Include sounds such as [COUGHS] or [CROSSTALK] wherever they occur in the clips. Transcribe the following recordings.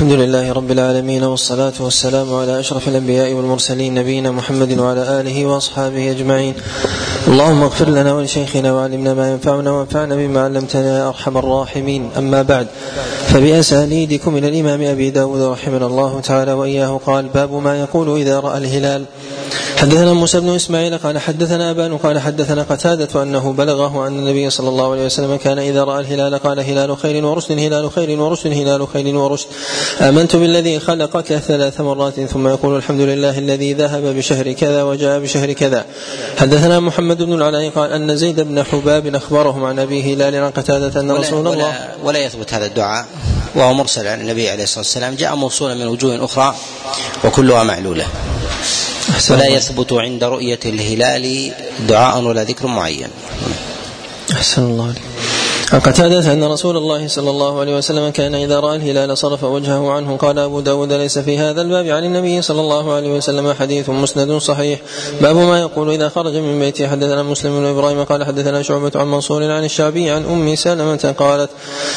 الحمد لله رب العالمين والصلاة والسلام على أشرف الأنبياء والمرسلين نبينا محمد وعلى آله وأصحابه أجمعين. اللهم اغفر لنا ولشيخنا وعلمنا ما ينفعنا وانفعنا بما علمتنا يا أرحم الراحمين. أما بعد فبأسانيدكم إلى الإمام أبي داود رحمنا الله تعالى وإياه قال باب ما يقول إذا رأى الهلال. حدثنا موسى بن إسماعيل قال حدثنا ابان قال حدثنا قتادة أنه بلغه أن النبي صلى الله عليه وسلم كان إذا رأى الهلال قال هلال خير ورشد هلال خير ورشد هلال خير ورشد. آمنت بالذي خلقك ثلاث مرات ثم يقول الحمد لله الذي ذهب بشهر كذا وجاء بشهر كذا. حدثنا محمد بن العلاء قال أن زيد بن حباب أخبرهم عن أبي هلال عن قتادة أن رسول ولا الله ولا, ولا يثبت هذا الدعاء. وهو مرسل عن النبي عليه الصلاة والسلام جاء موصولا من وجوه أخرى وكلها معلولة. أحسن ولا. يثبت عند رؤية الهلال دعاء ولا ذكر معين أحسن الله عليك. عن قتادة أن رسول الله صلى الله عليه وسلم كان إذا رأى الهلال صرف وجهه عنه قال أبو داود ليس في هذا الباب عن النبي صلى الله عليه وسلم حديث مسند صحيح باب ما يقول إذا خرج من بيته حدثنا مسلم بن إبراهيم قال حدثنا شعبة عن منصور عن الشعبي عن أم سلمة قالت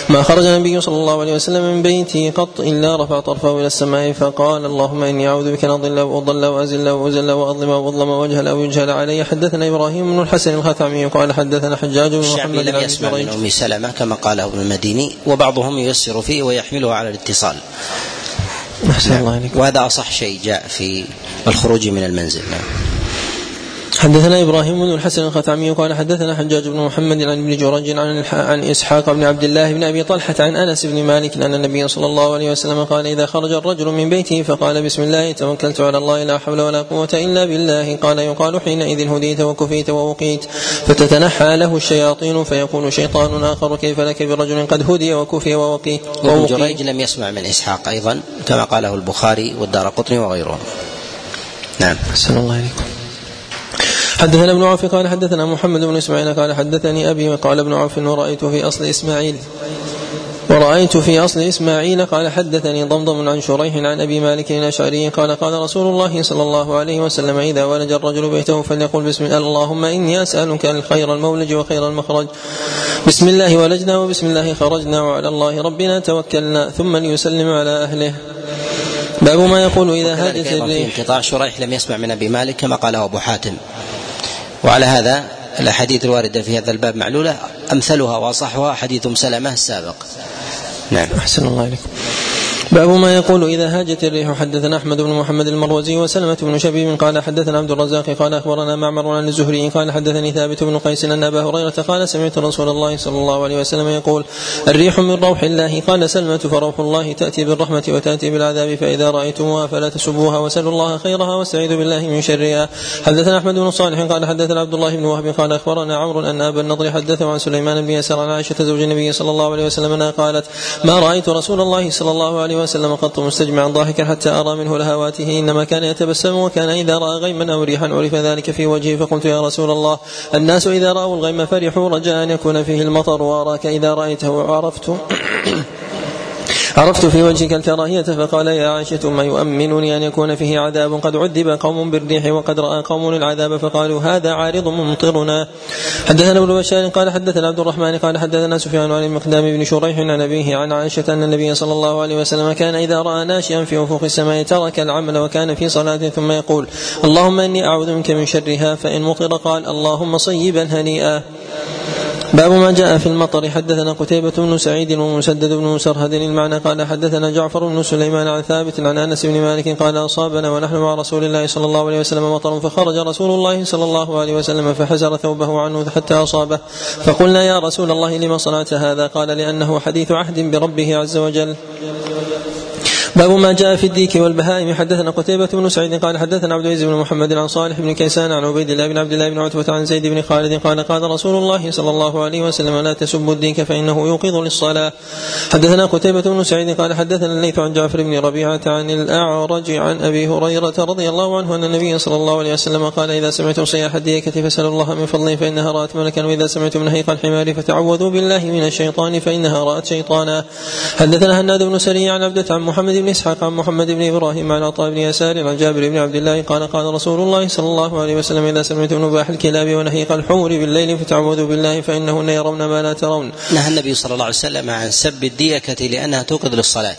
ما خرج النبي صلى الله عليه وسلم من بيته قط إلا رفع طرفه إلى السماء فقال اللهم إني أعوذ بك أن أضل وأضل وأزل وأزل وأظلم وأظلم وأجهل أو يجهل علي حدثنا إبراهيم بن الحسن الخثعمي قال حدثنا حجاج بن محمد لم عن يسمع جريج. من أم سلمة كما قاله ابن المديني وبعضهم ييسر فيه ويحمله على الاتصال. أحسن الله عليك. وهذا أصح شيء جاء في الخروج من المنزل. نعم. حدثنا إبراهيم بن الحسن الختامي قال حدثنا حجاج بن محمد عن ابن جريج عن عن إسحاق بن عبد الله بن أبي طلحة عن أنس بن مالك أن النبي صلى الله عليه وسلم قال إذا خرج الرجل من بيته فقال بسم الله توكلت على الله لا حول ولا قوة إلا بالله قال يقال حينئذ هديت وكفيت ووقيت فتتنحى له الشياطين فيقول شيطان آخر كيف لك برجل قد هدي وكفي ووقي وابن ووقي جريج لم يسمع من إسحاق أيضا كما قاله البخاري والدار قطني وغيرهم نعم. أحسن الله عليكم حدثنا ابن عوف قال حدثنا محمد بن إسماعيل قال حدثني أبي قال ابن عوف ورأيت في أصل إسماعيل. ورأيت في أصل إسماعيل قال حدثني ضمضم عن شريح عن أبي مالك الأشعري قال قال رسول الله صلى الله عليه وسلم إذا ولج الرجل بيته فليقل بسم الله اللهم إني أسألك الخير المولج وخير المخرج. بسم الله ولجنا وبسم الله خرجنا وعلى الله ربنا توكلنا ثم ليسلم على أهله. باب ما يقول إذا هاجت الريح. انقطاع شريح لم يسمع من أبي مالك كما قاله أبو حاتم. وعلى هذا الأحاديث الواردة في هذا الباب معلولة أمثلها وأصحها حديث سلمة السابق. نعم. أحسن الله عليكم باب ما يقول إذا هاجت الريح حدثنا أحمد بن محمد المروزي وسلمة بن شبيب قال حدثنا عبد الرزاق قال أخبرنا معمر عن الزهري قال حدثني ثابت بن قيس أن أبا هريرة قال سمعت رسول الله صلى الله عليه وسلم يقول الريح من روح الله قال سلمة فروح الله تأتي بالرحمة وتأتي بالعذاب فإذا رأيتموها فلا تسبوها وسلوا الله خيرها واستعيذوا بالله من شرها. حدثنا أحمد بن صالح قال حدثنا عبد الله بن وهب قال أخبرنا عمرو أن أبا النضر حدثه عن سليمان بن يسار عن عائشة زوج النبي صلى الله عليه وسلم أنها قالت ما رأيت رسول الله صلى الله عليه وسلم قط مستجمعا ضاحكا حتى أرى منه لهواته إنما كان يتبسم وكان إذا رأى غيما أو ريحا عرف ذلك في وجهه فقلت يا رسول الله الناس إذا رأوا الغيم فرحوا رجاء أن يكون فيه المطر وأراك إذا رأيته عرفت عرفت في وجهك الكراهية فقال يا عائشة ما يؤمنني أن يكون فيه عذاب قد عذب قوم بالريح وقد رأى قوم العذاب فقالوا هذا عارض ممطرنا. حدثنا ابن بشار قال حدثنا عبد الرحمن قال حدثنا سفيان عن المقدام بن شريح عن أبيه عن عائشة أن النبي صلى الله عليه وسلم كان إذا رأى ناشئا في أفق السماء ترك العمل وكان في صلاة ثم يقول اللهم إني أعوذ منك من شرها فإن مطر قال اللهم صيبا هنيئا. باب ما جاء في المطر. حدثنا قتيبة بن سعيد ومسدد بن مسرهد المعنى قال حدثنا جعفر بن سليمان عن ثابت عن أنس بن مالك قال أصابنا ونحن مع رسول الله صلى الله عليه وسلم مطر فخرج رسول الله صلى الله عليه وسلم فحزر ثوبه عنه حتى أصابه. فقلنا يا رسول الله لما صنعت هذا؟ قال لأنه حديث عهد بربه عز وجل. باب ما جاء في الديك والبهائم. حدثنا قتيبة بن سعيد قال حدثنا عبد العزيز بن محمد عن صالح بن كيسان عن عبيد الله بن عبد الله بن عتبة عن زيد بن خالد قال قال رسول الله صلى الله عليه وسلم لا تسبوا الديك فإنه يوقظ للصلاة. حدثنا قتيبة بن سعيد قال حدثنا الليث عن جعفر بن ربيعة عن الأعرج عن أبي هريرة رضي الله عنه أن النبي صلى الله عليه وسلم قال إذا سمعتم صياح الديكة فاسألوا الله من فضله فإنها رأت ملكا وإذا سمعتم نهيق الحمار فتعوذوا بالله من الشيطان فإنها رأت شيطانا. حدثنا هناد بن سري عن عبدة عن محمد بن إسحاق عن محمد بن إبراهيم عن عطاء بن يسار عن جابر بن عبد الله قال قال رسول الله صلى الله عليه وسلم إذا سمعتم نباح الكلاب ونهيق الحمر بالليل فتعوذوا بالله فإنهن يرون ما لا ترون. نهى النبي صلى الله عليه وسلم عن سب الديكة لأنها توقظ للصلاة.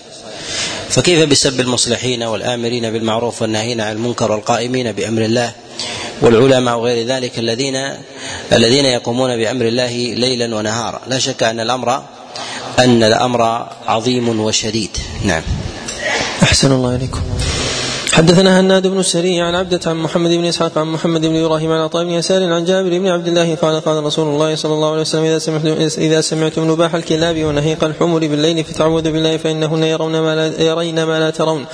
فكيف بسب المصلحين والآمرين بالمعروف والناهين عن المنكر والقائمين بأمر الله والعلماء وغير ذلك الذين الذين يقومون بأمر الله ليلا ونهارا؟ لا شك أن الأمر أن الأمر عظيم وشديد. نعم. أحسن الله إليكم. حدثنا هناد بن السري عن عبدة عن محمد بن إسحاق عن محمد بن إبراهيم عن عطاء بن يسار عن جابر بن عبد الله قال قال رسول الله صلى الله عليه وسلم إذا سمعتم إذا سمعتم نباح الكلاب ونهيق الحمر بالليل فتعوذوا بالله فإنهن يرون ما لا يرين ما لا ترون.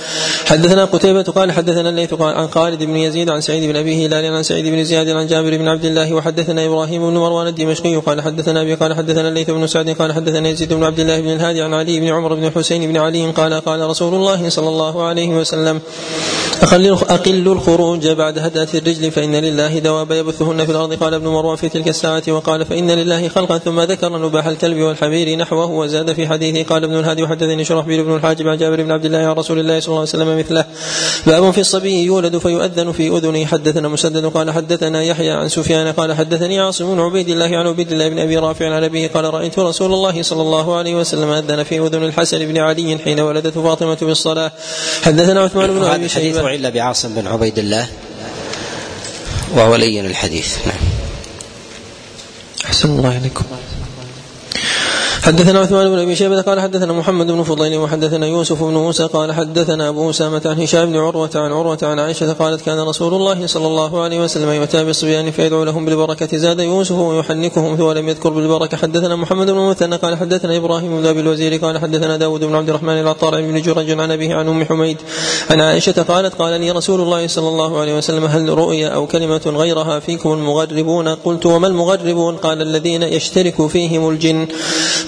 حدثنا قتيبة قال حدثنا الليث قال عن خالد بن يزيد عن سعيد بن أبي هلال عن سعيد بن زياد عن جابر بن عبد الله وحدثنا إبراهيم بن مروان الدمشقي قال حدثنا أبي قال حدثنا الليث بن سعد قال حدثنا يزيد بن عبد الله بن الهادي عن علي بن عمر بن حسين بن علي قال قال رسول الله صلى الله عليه وسلم أقل الخروج بعد هدأة الرجل فإن لله دواب يبثهن في الأرض. قال ابن مروان في تلك الساعة وقال فإن لله خلقا ثم ذكر نباح الكلب والحمير نحوه وزاد في حديثه. قال ابن الهادي وحدثني شرحبيل بن الحاجب عن جابر بن عبد الله عن رسول الله صلى الله عليه وسلم مثله. باب في الصبي يولد فيؤذن في أذنه. حدثنا مسدد قال حدثنا يحيى عن سفيان قال حدثني عاصم بن عبيد الله عن عبيد الله بن أبي رافع عن أبيه قال رأيت رسول الله صلى الله عليه وسلم أذن في أذن الحسن بن علي حين ولدته فاطمة بالصلاة حدثنا عثمان بن أبي شيبة حديث بعاصم بن عبيد الله وهو لين الحديث. نعم. أحسن الله إليكم. حدثنا عثمان بن أبي شيبة قال حدثنا محمد بن فضيل وحدثنا يوسف بن موسى قال حدثنا أبو أسامة عن هشام بن عروة عن عروة عن عائشة قالت كان رسول الله صلى الله عليه وسلم يؤتى بالصبيان فيدعو لهم بالبركة. زاد يوسف ويحنكهم ولم يذكر بالبركة. حدثنا محمد بن مثنى قال حدثنا إبراهيم بن أبي الوزير قال حدثنا داود بن عبد الرحمن العطار بن جرج عن أبيه عن أم حميد عن عائشة قالت قال لي رسول الله صلى الله عليه وسلم هل رؤيا أو كلمة غيرها فيكم المغربون؟ قلت وما المغربون؟ قال الذين يشترك فيهم الجن.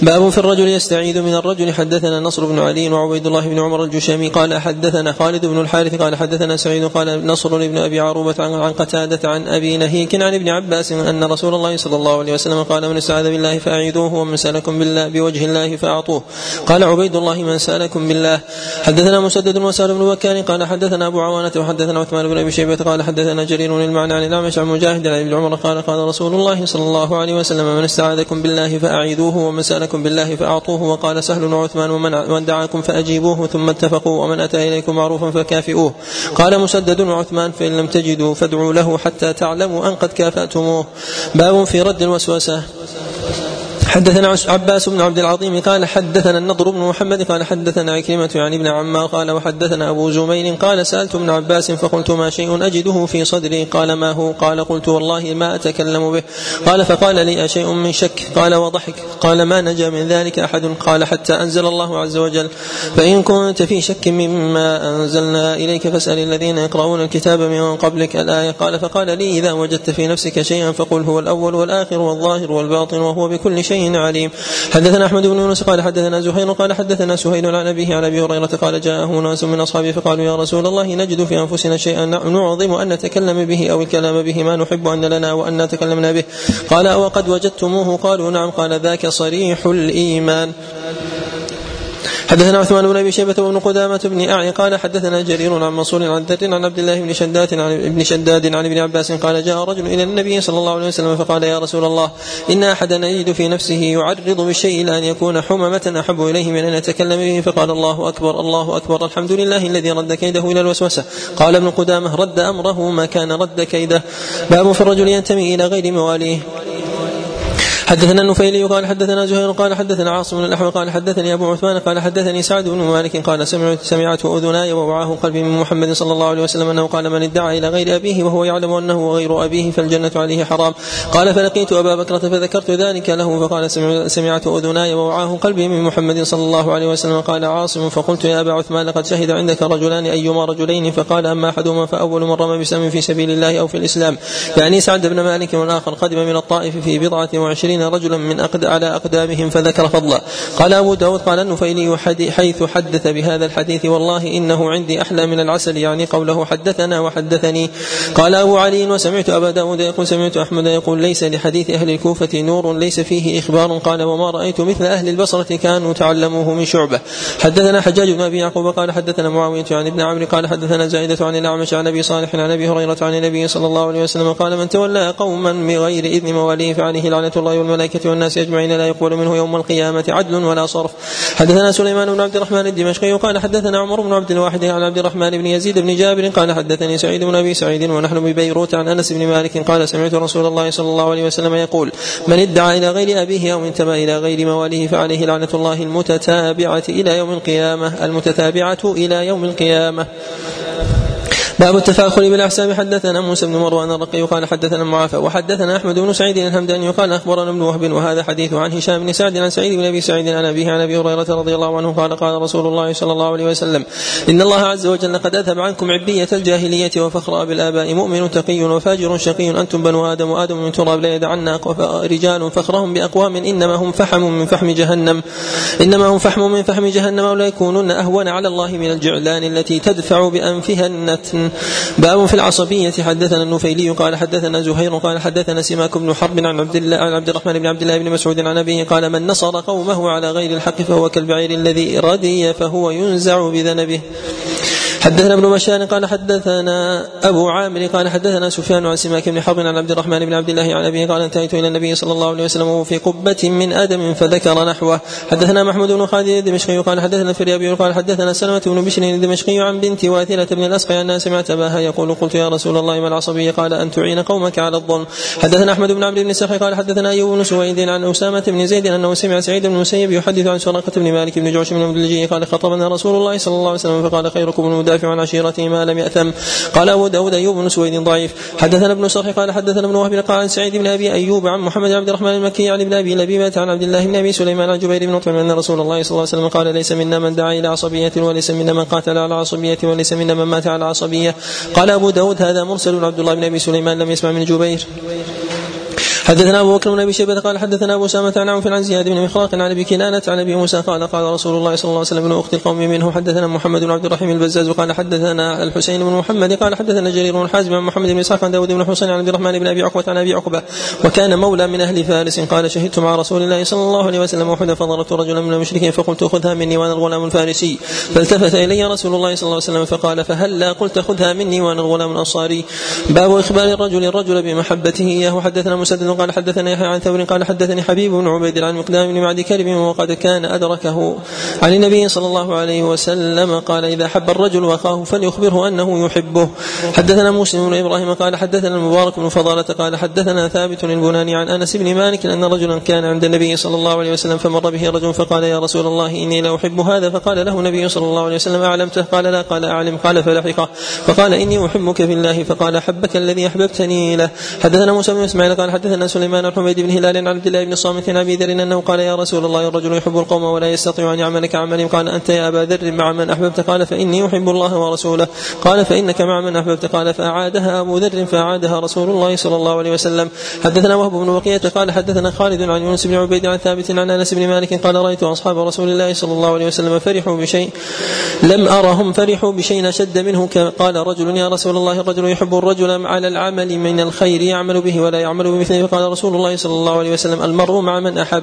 باب في الرجل يستعيذ من الرجل. حدثنا نصر بن علي وعبيد الله بن عمر الجشمي قال حدثنا خالد بن الحارث قال حدثنا سعيد قال نصر بن أبي عروبة عن قتادة عن أبي نهيك عن ابن عباس أن رسول الله صلى الله عليه وسلم قال من استعاذ بالله فأعيذوه ومن سألكم بالله بوجه الله فأعطوه. قال عبيد الله من سألكم بالله. حدثنا مسدد وسال بن بكار قال حدثنا أبو عوانة وحدثنا عثمان بن أبي شيبة قال حدثنا جرير المعنى عن الأعمش عن مجاهد عن ابن عمر قال قال رسول الله صلى الله عليه وسلم من استعاذكم بالله فأعيذوه ومن سألكم بالله فأعطوه وقال سهل وعثمان ومن دعاكم فأجيبوه ثم اتفقوا ومن أتى إليكم معروفا فكافئوه. قال مسدد وعثمان فإن لم تجدوا فادعوا له حتى تعلموا أن قد كافأتموه. باب في رد الوسوسة. حدثنا عباس بن عبد العظيم قال حدثنا النضر بن محمد قال حدثنا عكرمة يعني ابن عمار قال وحدثنا أبو زميل قال سألت ابن عباس فقلت ما شيء أجده في صدري؟ قال ما هو؟ قال قلت والله ما أتكلم به. قال فقال لي أشيء من شك؟ قال وضحك. قال ما نجا من ذلك أحد؟ قال حتى أنزل الله عز وجل. فإن كنت في شك مما أنزلنا إليك فاسأل الذين يقرؤون الكتاب من قبلك الآية. قال فقال لي إذا وجدت في نفسك شيئا فقل هو الأول والآخر والظاهر والباطن وهو بكل شيء عليم حدثنا أحمد بن يونس قال حدثنا زهير قال حدثنا سهيل عن أبيه عن أبي هريرة قال جاءه ناس من أصحابه فقالوا يا رسول الله نجد في أنفسنا شيئا نعظم أن نتكلم به أو الكلام به ما نحب أن لنا وأن تكلمنا به. قال أو قد وجدتموه؟ قالوا نعم. قال ذاك صريح الإيمان. حدثنا عثمان بن أبي شيبة وابن قدامة بن اعي قال حدثنا جرير عن منصور عن ذر عن عبد الله بن شداد عن ابن شداد عن ابن عباس قال جاء رجل إلى النبي صلى الله عليه وسلم فقال يا رسول الله إن أحدا يجد في نفسه يعرض بالشيء إلى أن يكون حممه أحب إليه من أن يتكلم به فقال الله أكبر الله أكبر الحمد لله الذي رد كيده إلى الوسوسة. قال ابن قدامة رد أمره ما كان رد كيده. باب في الرجل ينتمي إلى غير مواليه. حدثنا النفيلي قال حدثنا زهير قال حدثنا عاصم بن الاحوال قال حدثني أبو عثمان قال حدثني سعد بن مالك قال سمعت سمعته أذناي ووعاه قلبي من محمد صلى الله عليه وسلم أنه قال من ادعى إلى غير أبيه وهو يعلم أنه غير أبيه فالجنة عليه حرام. قال فلقيت أبا بكر فذكرت ذلك له فقال سمعت أذناي ووعاه قلبي من محمد صلى الله عليه وسلم. قال عاصم فقلت يا أبا عثمان لقد شهد عندك رجلان أيما رجلين فقال أما أحدهما فأول من رمى بسم في سبيل الله أو في الإسلام. يعني سعد بن مالك والآخر قدم من الطائف في بضعة وعشرين رجلا من أقد على أقدامهم فذكر فضلا قال أبو داود قال النفيلي حيث حدث بهذا الحديث والله إنه عندي أحلى من العسل يعني قوله حدثنا وحدثني. قال أبو علي وسمعت أبا داود يقول سمعت أحمد يقول ليس لحديث أهل الكوفة نور ليس فيه إخبار. قال وما رأيت مثل أهل البصرة كانوا تعلموه من شعبة. حدثنا حجاج بن أبي يعقوب قال حدثنا معاوية عن ابن عمرو قال حدثنا زائدة عن الأعمش عن أبي صالح عن أبي هريرة عن النبي صلى الله عليه وسلم قال من تولى قوما بغير إذن مواليه فعليه لعنة الله والملائكة والناس أجمعين لا يقبل منه يوم القيامة عدل ولا صرف. حدثنا سليمان بن عبد الرحمن الدمشقي قال حدثنا عمر بن عبد الواحد عن عبد الرحمن بن يزيد بن جابر قال حدثني سعيد بن أبي سعيد ونحن ببيروت عن أنس بن مالك قال سمعت رسول الله صلى الله عليه وسلم يقول من ادعى إلى غير أبيه أو انتمى إلى غير مواليه فعليه لعنة الله المتتابعة إلى يوم القيامة المتتابعة إلى يوم القيامة. باب التفاخر بالأحساب. حدثنا موسى بن مروان الرقي قال حدثنا معافى وحدثنا أحمد بن سعيد الهمداني قال أخبرنا ابن وهب وهذا حديث عن هشام بن سعد عن سعيد بن أبي سعيد عن أبيه عن أبي هريرة رضي الله عنه قال قال رسول الله صلى الله عليه وسلم إن الله عز وجل قد أذهب عنكم عبية الجاهلية وفخر بالآباء مؤمن تقي وفاجر شقي. أنتم بنو آدم وآدم من تراب لا يدعنا رجال فخرهم بأقوام إنما هم فحم من فحم جهنم. إنما هم فحم من فحم جهنم ولا يكونون أهون على الله من الجعلان التي تدفع بأنفها النتن. باب في العصبية. حدثنا النفيلي قال حدثنا زهير قال حدثنا سماك بن حرب عن عبد الله عن عبد الرحمن بن عبد الله بن مسعود عن أبيه قال من نصر قومه على غير الحق فهو كالبعير الذي ردي فهو ينزع بذنبه. حدثنا ابن بشار قال حدثنا أبو عامر قال حدثنا سفيان عن سماك بن حرب عن عبد الرحمن بن عبد الله عن أبيه قال انتهيت إلى النبي صلى الله عليه وسلم وهو في قبة من أدم فذكر نحوه. حدثنا محمود بن خالد الدمشقي قال حدثنا الفريابي قال حدثنا سلمة بن بشر الدمشقي عن بنت واثلة بن الاسقى انها سمعت أباها يقول قلت يا رسول الله ما العصبية قال أن تعين قومك على الظلم. حدثنا أحمد بن عبد بن سخي قال حدثنا أيوب بن سويد عن أسامة بن زيد أنه سمع سعيد بن المسيب يحدث عن سراقة بن مالك بن جعش بن مدلجي قال خطبنا رسول الله صلى الله عليه وسلم فقال خيركم المدافع عن عشيرته ما لم يأثم. قال أبو داود أيوب بن سويد ضعيف. حدثنا ابن صرح قال حدثنا ابن وهب قال عن سعيد بن أبي أيوب عن محمد عبد الرحمن المكي عن ابن أبي لبيبة عن عبد الله بن أبي سليمان عن جبير بن مطعم أن رسول الله صلى الله عليه وسلم قال ليس منا من دعا إلى عصبية وليس منا من قاتل على عصبية وليس منا من مات على عصبية. قال أبو داود هذا مرسل عبد الله بن أبي سليمان لم يسمع من جبير. حدثنا أبو بكر بن أبي شيبة قال حدثنا أبو اسامه عن عوف عن زياد بن مخراق عن أبي كنانة عن أبي موسى قال قال رسول الله صلى الله عليه وسلم أخت القوم منه. حدثنا محمد بن عبد الرحيم البزاز قال حدثنا الحسين بن محمد قال حدثنا جرير بن حازم عن محمد بن إسحاق عن داود بن حسين عن عبد الرحمن بن أبي عقبة عن أبي عقبة. وكان مولى من أهل فارس. قال شهدت مع رسول الله صلى الله عليه وسلم وحده فضربت رجلا من المشركين فقلت خذها مني وأنا الغلام الفارسي. فالتفت إلي رسول الله صلى الله عليه وسلم فقال فهلا قلت خذها مني وأنا الغلام الأنصاري. باب إخبار الرجل الرجل بمحبته. اياه حدثنا مسدد قال حدثنا يحيى عن ثور قال حدثني حبيب بن عبيد عن مقدام بن معد كلب وقد كان أدركه. عن النبي صلى الله عليه وسلم قال إذا حب الرجل أخاه فليخبره أنه يحبه. حدثنا مسلم بن إبراهيم قال حدثنا المبارك بن فضالة قال حدثنا ثابت البناني عن أنس بن مالك أن رجلا كان عند النبي صلى الله عليه وسلم فمر به رجل فقال يا رسول الله إني لا أحب هذا. فقال له النبي صلى الله عليه وسلم أعلمته؟ قال لا. قال أعلم. قال فلحقه. فقال إني أحبك في الله. فقال أحبك الذي أحببتني له. حدثنا موسى بن إسماعيل قال حدثنا سليمان بن حميد بن هلال عن عبد الله بن صامت عن أبي ذر أنه قال يا رسول الله الرجل يحب القوم ولا يستطيع أن يعمل كعملهم قال أنت يا أبا ذر مع من أحببت؟ قال فإني أحب الله ورسوله. قال فإنك مع من أحببت؟ قال فأعادها أبو ذر فأعادها رسول الله صلى الله عليه وسلم. حدثنا وهب بن بقيه قال حدثنا خالد عن يونس بن عبيد عن ثابت عن أنس بن مالك قال رأيت أصحاب رسول الله صلى الله عليه وسلم فرحوا بشيء لم أرهم فرحوا بشيء أشد منه قال رجل يا رسول الله الرجل يحب الرجل على العمل من الخير يعمل به ولا يعمل بمثله؟ فقال رسول الله صلى الله عليه وسلم المرء مع من أحب.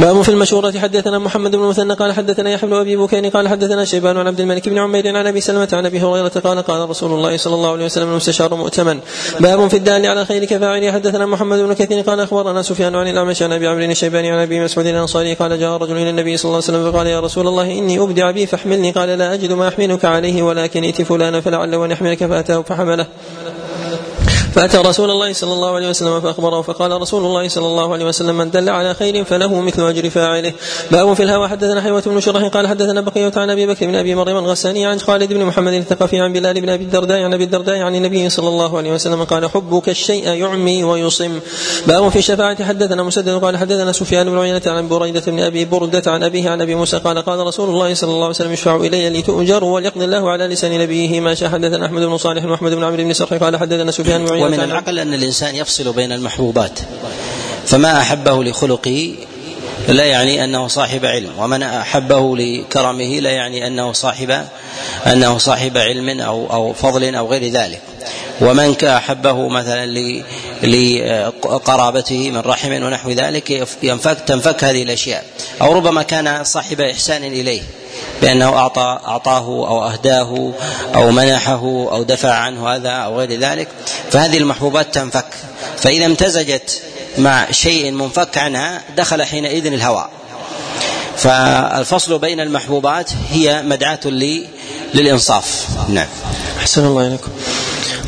باب في المشورة حدثنا محمد بن المثنى قال حدثنا يحيى بن أبي بكير قال حدثنا شيبان عن عبد الملك بن عمير عن أبي سلمة عن أبي هريرة قال قال رسول الله صلى الله عليه وسلم المستشار مؤتمن. باب في الدال على خير كفاعله حدثنا محمد بن كثير قال أخبرنا سفيان عن الأعمش عن أبي عمرو الشيباني عن أبي مسعود الأنصاري قال جاء رجل إلى النبي صلى الله عليه وسلم فقال يا رسول الله إني أبدع بي فاحملني. قال لا أجد ما أحملك عليه ولكن ائت فلانا فلعله ان يحملك فأتاه فحمله. فأتى رسول الله صلى الله عليه وسلم فأخبره فقال رسول الله صلى الله عليه وسلم من دل على خير فله مثل أجر فاعله. باب في الهوى. حدثنا حيوة بن شرح قال حدثنا بقية عن أبي بكر بن أبي مريم الغساني عن خالد بن محمد الثقفي عن بلال بن أبي الدرداء عن أبي الدرداء عن النبي صلى الله عليه وسلم قال حبك الشيء يعمي ويصم. باب في الشفاعة حدثنا مسدد قال حدثنا سفيان بن عيينة عن بريدة بن أبي بردة عن أبيه عن أبي موسى قال قال رسول الله صلى الله عليه وسلم اشفع إلي لتؤجر وليقضي الله على لسان نبيه ما شاء حدثنا أحمد بن صالح وأحمد بن عمرو بن سرح. قال حدثنا سفيان بن ومن العقل أن الإنسان يفصل بين المحبوبات. فما أحبه لخلقه لا يعني أنه صاحب علم ومن أحبه لكرمه لا يعني أنه صاحب أنه صاحب علم أو أو فضل أو غير ذلك. ومن أحبه مثلا لقرابته من رحم ونحو ذلك ينفك تنفك هذه الأشياء. أو ربما كان صاحب إحسان إليه. بأنه أعطى أعطاه أو أهداه أو منحه أو دفع عنه هذا أو غير ذلك فهذه المحبوبات تنفك. فإذا امتزجت مع شيء منفك عنها دخل حينئذ الهواء. فالفصل بين المحبوبات هي مدعاة للإنصاف. نعم. أحسن الله إليكم.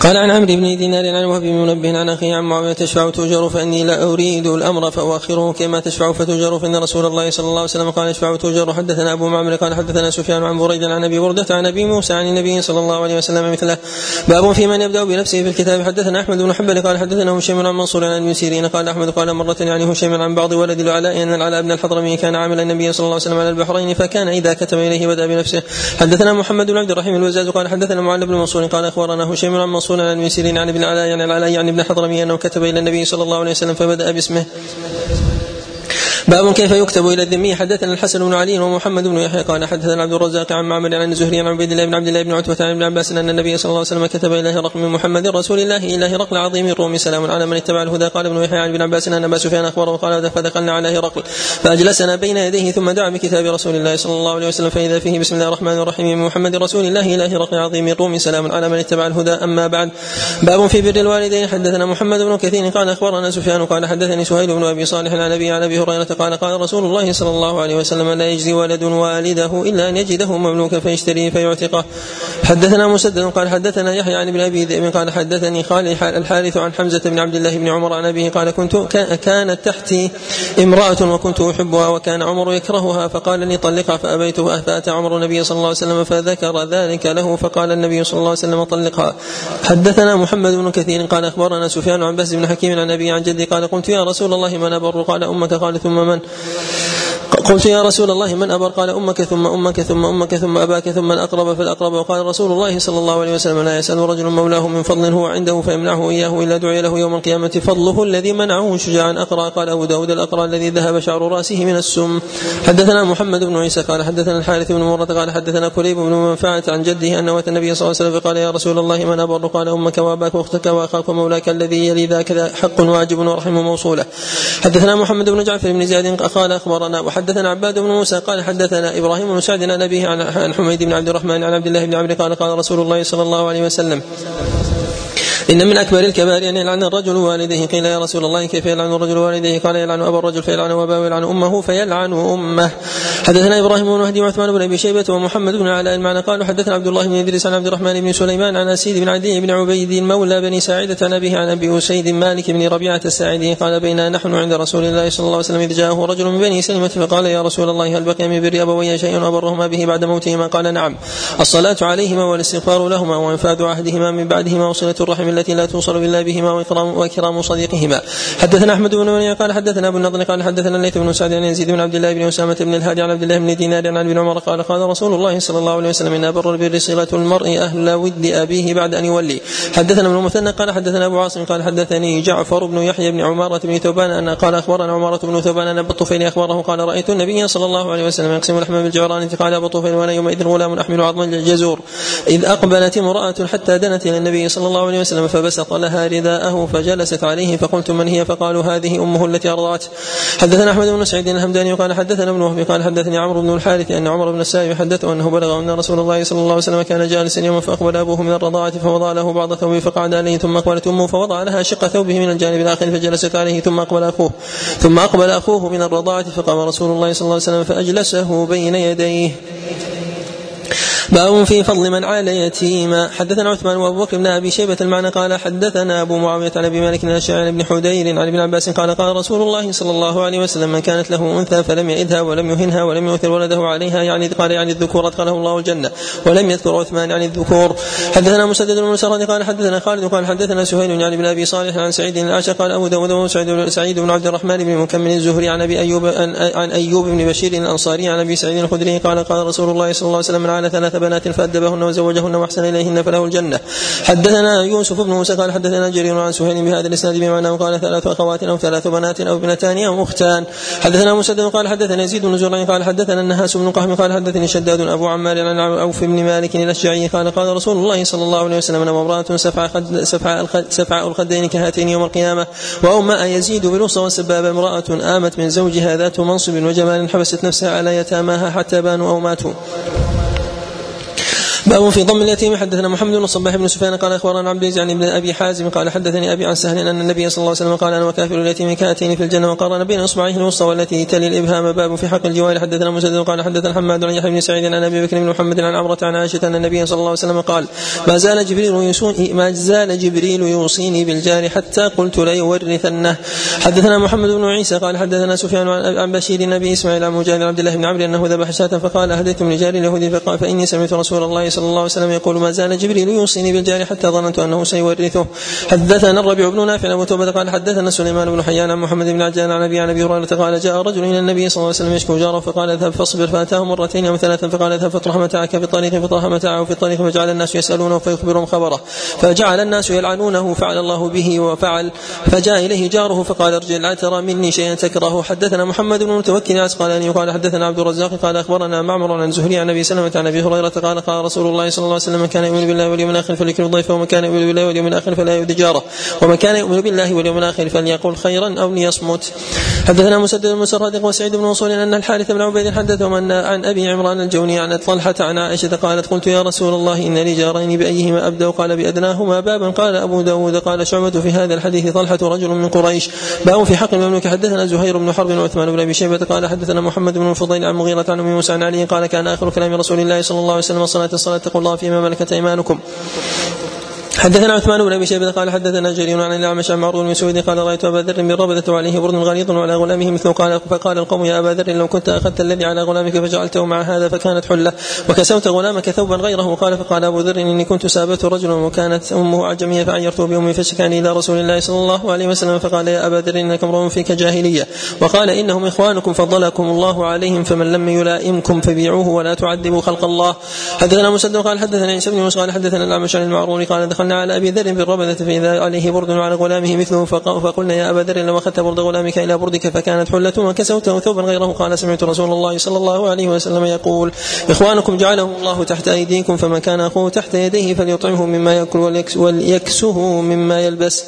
قال عن عمرو بن دينار عن وهب بن منبه عن أخي عن معاوية تشفع تؤجر فإني لا أريد الأمر فأؤخره كما تشفع فتؤجر فإن رسول الله صلى الله عليه وسلم قال اشفع تؤجر حدثنا أبو معمر قال حدثنا سفيان عن بريد عن أبي بردة عن أبي موسى عن النبي صلى الله عليه وسلم مثله. باب في من يبدأ بنفسه في الكتاب. حدثنا أحمد بن حنبل قال حدثنا هشيم عن منصور عن ابن سيرين قال أحمد قال مرة يعني هشيم عن بعض ولد العلاء أن العلاء بن الحضرمي كان عامل النبي صلى الله عليه وسلم على البحرين فكان إذا كتب إليه بدأ بنفسه. حدثنا محمد بن عبد الرحيم الوزاز قال حدثنا معل بن منصور قال أخبرنا هشيم عن منصور عن ابن سيرين عن ابن العلاء يعني العلاء يعني ابن حضرمي أنه كتب إلى النبي صلى الله عليه وسلم فبدأ باسمه. باب كيف يكتب إلى الذمي. حدثنا الحسن بن علي ومحمد بن يحيى. قال حدثنا عبد الرزاق عن معمر عن الزهري عن عبيد الله بن عبد الله بن عتبة عن ابن عباس أن النبي صلى الله عليه وسلم كتب إلى هرقل من محمد رسول الله إلى هرقل عظيم الروم. سلام على من اتبع الهدى. قال ابن يحيى عن ابن عباس أن أبا سفيان أخبره. قال فدخلنا على هرقل. فأجلسنا بين يديه ثم دعا بكتاب رسول الله صلى الله عليه وسلم. فإذا فيه بسم الله الرحمن الرحيم من محمد رسول الله إلى هرقل عظيم الروم. سلام على من اتبع الهدى. أما بعد باب في بر الوالدين. حدثنا محمد بن كثير قال أخبرنا سفيان قال حدثني سهيل بن أبي صالح عن أبي هريرة قال قال رسول الله صلى الله عليه وسلم لا يجزي ولد والده إلا أن يجده مملوكا فيشتريه فيعتقه. حدثنا مسدد قال حدثنا يحيى عن ابن أبي ذئب قال حدثني خالي الحارث عن حمزة بن عبد الله بن عمر عن أبيه قال كنت كانت تحتي امرأة وكنت أحبها وكان عمر يكرهها فقال لي طلقها فابيته فأتى عمر النبي صلى الله عليه وسلم فذكر ذلك له فقال النبي صلى الله عليه وسلم طلقها. حدثنا محمد بن كثير قال أخبرنا سفيان عن بس بن حكيم عن ابي عن جدي قال قلت يا رسول الله من أبر؟ قال أمك قال ثم من قلت يا رسول الله من أبر؟ قال أمك ثم أمك ثم أمك ثم أباك ثم الأقرب فالأقرب. وقال رسول الله صلى الله عليه وسلم لا يسأل رجل مولاه من فضل هو عنده فيمنعه إياه إلا دعي له يوم القيامة فضله الذي منعه شجاعا أقرأ. قال أبو داود الأقرأ الذي ذهب شعر رأسه من السم. حدثنا محمد بن عيسى قال حدثنا الحارث بن مرة قال حدثنا كليب بن منفعة عن جده أن أتى النبي صلى الله عليه وسلم فقال يا رسول الله من أبر؟ قال أمك وأباك وأختك وأخاك ومولاك الذي يلي ذاك حق واجب ورحم موصولة. حدثنا محمد بن جعفر بن زياد قال أخبرنا عباد بن موسى قال حدثنا إبراهيم بن سعد عن أبيه عن حميد بن عبد الرحمن عن عبد الله بن عمرو قال قال رسول الله صلى الله عليه وسلم إن من أكبر الكبائر أن يلعن الرجل والديه قيل يا رسول الله كيف يلعن الرجل والديه قال يلعن أبا الرجل فيلعن أباه ويلعن أمه فيلعن أمه. حدثنا إبراهيم بن مهدي وعثمان بن أبي شيبة ومحمد بن علاء المعنى. قالوا حدثنا عبد الله بن إدريس عن عبد الرحمن بن سليمان عن أسيد بن عدي بن عبيد مولى بني ساعدة عن أبيه عن أبي أسيد مالك بن ربيعة الساعدي. قال بينا نحن عند رسول الله صلى الله عليه وسلم إذ جاءه رجل من بني سلمة فقال يا رسول الله هل بقي من بر أبوي شيء أبرهما به بعد موتهما؟ قال نعم. الصلاة عليهما والاستغفار لهما وإنفاذ عهدهما من بعدهما وصلة الرحم التي لا توصل إلا بهما وإكرام, وإكرام صديقهما. حدثنا أحمد بن منيع قال حدثنا أبو النضر قال حدثنا الليث بن سعد عن يزيد بن عبد الله بن أسامة بن الهادي عن عبد الله بن دينار عن ابن عمر قال قال رسول الله صلى الله عليه وسلم إن أبر البر صلة المرء أهل ود أبيه بعد أن يولي. حدثنا ابن المثنى قال حدثنا أبو عاصم قال حدثني جعفر بن يحيى بن عمارة بن ثوبان أن قال أخبرنا عمارة بن ثوبان أن أبو الطفيل أخبره قال رأيت النبي صلى الله عليه وسلم يقسم اللحم بالجعران فقال أبو الطفيل وأنا يومئذ غلام أحمل عظما الجزور. إذ أقبلت امرأة حتى دنت إلى النبي صلى الله عليه وسلم فبسط لها رداءه فجلست عليه فقلت من هي؟ فقالوا هذه أمه التي أرضعت. حدثنا أحمد بن سعيد الهمداني قال حدثنا ابن وهب قال حدثني عمرو بن الحارث أن عمر بن السائب حدثه أنه بلغ أن رسول الله صلى الله عليه وسلم كان جالسا يوما فأقبل أبوه من الرضاعة فوضع له بعض ثوبه فقعد عليه ثم أقبلت أمه فوضع لها شق ثوبه من الجانب الآخر فجلست عليه ثم أقبل أخوه ثم أقبل أخوه من الرضاعة فقام رسول الله صلى الله عليه وسلم فأجلسه بين يديه. باب في فضل من عال يتيما. حدثنا عثمان وأبو بكر بن أبي شيبة المعنى قال حدثنا أبو معاوية عن أبي مالك الاشعري ابن حدير عن ابن عباس قال قال رسول الله صلى الله عليه وسلم من كانت له أنثى فلم يئدها ولم يهنها ولم يؤثر ولده عليها يعني قال يعني الذكور أدخله الله الجنة ولم يذكر عثمان عن الذكور. حدثنا مسدد بن مسرد قال حدثنا خالد قال حدثنا سهيل يعني بن ابي صالح عن سعيد العاشر قال أبو داود وسعيد سعيد بن عبد الرحمن بن مكمل الزهري عن أبي أيوب عن أيوب بن بشير الأنصاري عن أبي سعيد الخدري قال قال رسول الله صلى الله عليه وسلم من عال ثلاث بنات أحسنهن وزوجهن وأحسن إليهن فله الجنة. حدثنا يوسف بن موسى قال حدثنا جرير عن سهيل بهذا الإسناد بمعنى قال ثلاث أخوات أو ثلاث بنات أو ابنتان أو أختان. حدثنا مسدد قال حدثنا يزيد بن زرع قال حدثنا النهاس بن قهم قال حدثني شداد أبو عمار عن عوف بن مالك الأشجعي قال قال رسول الله صلى الله عليه وسلم أنا امرأة سفع خد سفع سفع الخدين كهاتين يوم القيامة وأو ما يزيد بالوصى والسباب امرأة آمت من زوجها ذات منصب وجمال حبست نفسها على يتاماها حتى بانوا أو ماتوا. باب في ضم اليتيم. حدثنا محمد بن صباح بن سفيان قال أخبرنا عبد العزيز عن ابن أبي حازم قال حدثني أبي عن سهل أن النبي صلى الله عليه وسلم قال أنا وكافر اليتيم كاتين في الجنة وقارن بين إصبعيه الوسطى والتي تلي الإبهام. باب في حق الجوار حدثنا مسدد قال حدثنا حماد عن يحيى بن سعيد عن أبي بكر بن محمد عن عمرة عن عائشة أن النبي صلى الله عليه وسلم قال ما زال جبريل يوصوني ما زال جبريل يوصيني بالجار حتى قلت ليورثنه. حدثنا محمد بن عيسى قال حدثنا سفيان عن بشير النبي إسماعيل عن مجاهد عبد الله بن عمرو أنه ذبح شاة فقال اهديت من جار اليهودي فقال فإني سمعت رسول الله صلى الله عليه وسلم يقول ما زال جبريل يوصيني بالجار حتى ظننت أنه سيورثه. حدثنا الربيع بن نافع أبو توبة قال حدثنا سليمان بن حيان عن محمد بن عجلان عن أبي عن أبي هريرة قال جاء رجل إلى النبي صلى الله عليه وسلم يشكو جاره فقال اذهب فاصبر فأتاه مرتين أو ثلاثا فقال اذهب فاطرح متاعك في الطريق فطرح متاعه في الطريق فجعل الناس يسألونه فيخبرهم خبره. فجعل الناس يلعنونه فعل الله به وفعل فجاء إليه جاره فقال ارجع لا ترى مني شيئا تكره حدثنا محمد بن متوكل عسقلاني قال حدثنا عبد الرزاق قال أخبرنا معمر عن زهري عن أبي سلمة عن أبي هريرة قال قال رسول الله صلى الله عليه وسلم من كان يؤمن بالله واليوم الآخر فليكرم ضيفه ومن كان يؤمن بالله واليوم الآخر فلا يؤذي جاره ومن كان يؤمن بالله واليوم الآخر فليقل خيرا أو ليصمت حدثنا مسدد بن مسرد وسعيد بن منصور ان الحارث بن عبيد حدثهم ان عن ابي عمران الجوني عن طلحه عن عائشه قالت قلت يا رسول الله ان لي جارين بايهما ابدا قال بادناهما بابا قال ابو داود قال شعبه في هذا الحديث طلحه رجل من قريش باب في حق المملوك حدثنا زهير بن حرب وعثمان بن ابي شيبه قال حدثنا محمد بن الفضيل عن مغيرة عن ام موسى عن علي قال كان اخر كلام رسول الله صلى الله عليه وسلم الصلاه الصلاه اتقوا الله فيما ملكت أيمانكم. حدثنا عثمان بن أبي شيبة قال حدثنا جرير عن الأعمش عن المعرور بن سويد قال رأيت أبا ذر بالربذة وعليه برد غليظ وعلى غلامه مثله. قال فقال القوم يا أبا ذر لو كنت أخذت الذي على غلامك فجعلته مع هذا فكانت حلة وكسوت غلامك ثوبا غيره. قال فقال أبو ذر إني كنت ساببت رجلا وكانت أمه أعجمية فعيرته بأمه فشكاني إلى رسول الله صلى الله عليه وسلم. فقال يا أبا ذر إنك امرؤ فيك جاهلية. وقال إنهم إخوانكم فضلكم الله عليهم فمن لم يلائمكم فبيعوه ولا تعذبوا خلق الله. حدثنا مسدد قال حدثنا عيسى بن قال حدثنا الأعمش عن المعرور قال دخلنا على أبي ذر الربذة فإذا عليه برد على غلامه مثله فقلنا يا أبا ذر لو أخذت برد غلامك إلى بردك فكانت حلة وكسوته ثوبا غيره قال سمعت رسول الله صلى الله عليه وسلم يقول إخوانكم جعلهم الله تحت أيديكم فمن كان أخوه تحت يديه فليطعمه مما يأكل وليكسه مما يلبس.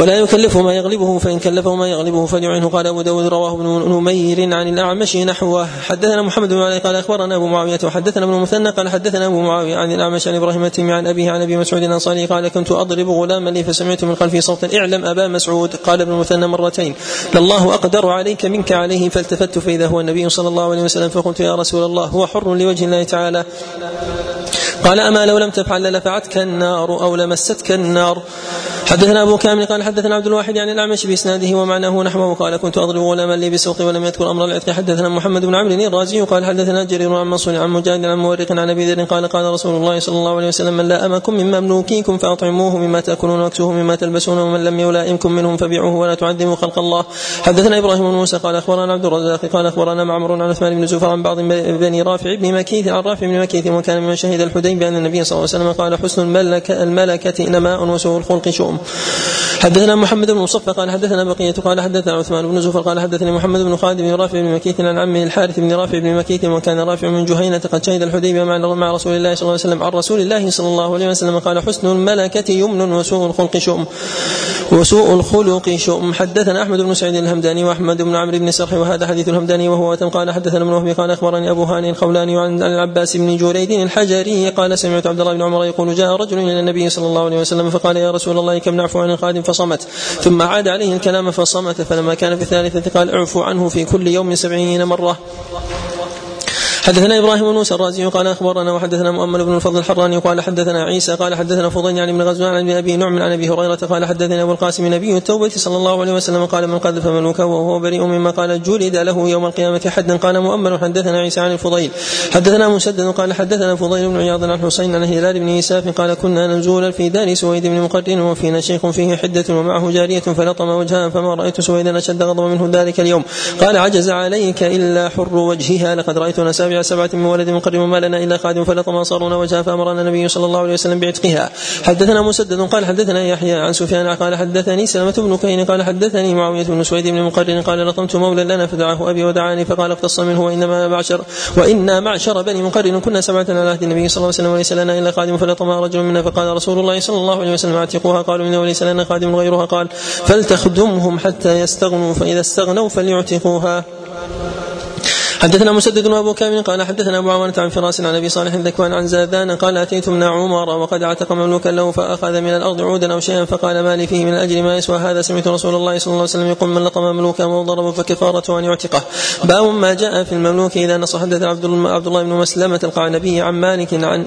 ولا يكلفه ما يغلبه فإن كلفه ما يغلبه فليعنه. قال أبو داود رواه ابن نمير عن الأعمش نحوه. حدثنا محمد بن علي قال أخبرنا أبو معاوية وحدثنا ابن المثنى قال حدثنا أبو معاوية عن الأعمش عن إبراهيم التيمي عن أبيه عن أبي مسعود الأنصاري قال كنت أضرب غلاما لي فسمعت من خلفي صوتا اعلم أبا مسعود. قال ابن المثنى مرتين لله أقدر عليك منك عليه فالتفت فإذا هو النبي صلى الله عليه وسلم فقلت يا رسول الله هو حر لوجه الله تعالى. قال أما لو لم تفعل للفعتك النار أو لمستك النار. حدثنا أبو كامل قال حدثنا عبد الواحد عن الأعمش بإسناده ومعناه نحوه. قال كنت أضرب غلاما لي بسوق ولم يذكر أمر العتق. حدثنا محمد بن عمرو الرازي قال حدثنا جرير عن منصور عن مجاهد عن مورق عن أبي ذر قال قال رسول الله صلى الله عليه وسلم من لا أمكم من مملوكيكم فأطعموه مما تأكلون واكسوه مما تلبسون ومن لم يلائمكم منهم فبيعوه ولا تعذبوا خلق الله. حدثنا إبراهيم بن موسى قال أخبرنا عبد الرزاق قال أخبرنا معمر عن عثمان بن زفر عن بعض بني رافع بن مكيث عن رافع بن مكيث وكان ممن شهد الحديبية أن النبي صلى الله عليه وسلم قال حسن الملكه الملكة نماء وسوء الخلق شؤم. حدثنا محمد بن مصفى قال حدثنا بقية قال حدثنا عثمان بن زفر قال حدثني محمد بن خالد بن رافع بن مكيث عن عمه الحارث بن رافع بن مكيث وكان رافع من جهينة قد شهد الحديبية مع رسول الله صلى الله عليه وسلم عن رسول الله صلى الله عليه وسلم قال حسن الملكة يمن وسوء الخلق شؤم. وسوء الخلق شؤم. حدثنا أحمد بن سعيد الهمداني وأحمد بن عمرو بن سرح وهذا حديث الهمداني وهو قال حدثنا ابن وهبي قال أخبرني أبو هاني الخولاني عن العباس بن جريد الحجري قال سمعت عبد الله بن عمر يقول جاء رجل إلى النبي صلى الله عليه وسلم فقال يا رسول الله كم نعفو عن الخادم فصمت. ثم عاد عليه الكلام فصمت فلما كان في الثالثة قال اعفو عنه في كل يوم سبعين مرة. حدثنا إبراهيم بن موسى الرازي قال أخبرنا وحدثنا مؤمل بن الفضل الحراني قال حدثنا عيسى قال حدثنا فضيل عن ابن غزوان عن أبي نعم عن أبي هريرة قال حدثنا أبو القاسم نبي التوبة صلى الله عليه وسلم قال من قذف ملوكا وهو بريء مما قال جلد له يوم القيامة حدا قال مؤمل حدثنا عيسى عن الفضيل حدثنا مسدد قال حدثنا فضيل بن عياض عن حسين عن هلال بن يساف قال كنا نزول في دار سويد بن مقرن وفينا شيخ فيه حدة ومعه جارية فلطم وجهها فما رأيت سويدا أشد غضبا منه ذلك اليوم قال عجز عليك إلا حر وجهها لقد رايتنا سابع سبعة من ولد مقرم ما لنا إلا خادم فلطم صارونا وجاء فأمرنا النبي صلى الله عليه وسلم بعتقها. حدثنا مسدد قال حدثنا يحيى عن سفيان قال حدثني سلمة بن كين قال حدثني معاوية بن سويد بن مقرن قال لطمت مولى لنا فدعاه أبي ودعاني فقال اقتص منه وإنما معشر وأنا معشر بني مقرن كنا سبعة على عهد النبي صلى الله عليه وسلم وليس لنا إلا خادم فلطم رجل منا فقال رسول الله صلى الله عليه وسلم أعتقوها قالوا إنه وليس لنا خادم غيرها قال فلتخدمهم حتى يستغنوا فإذا استغنوا فليعتقوها. حدثنا مسدد وابو كامل قال حدثنا أبو عوانة عن فراس عن أبي صالح ذكوان عن زادان قال اتيت ابن عمر وقد اعتق مملوكا له فأخذ من الأرض عودا أو شيئا فقال ما لي فيه من الاجر ما يسوى هذا سمعت رسول الله صلى الله عليه وسلم يقول من لقم مملوكا وضرب فكفارته أن يعتقه. باب ما جاء في المملوك إذا نصح حدث عبد الله بن مسلمة القعنبي عن مالك عن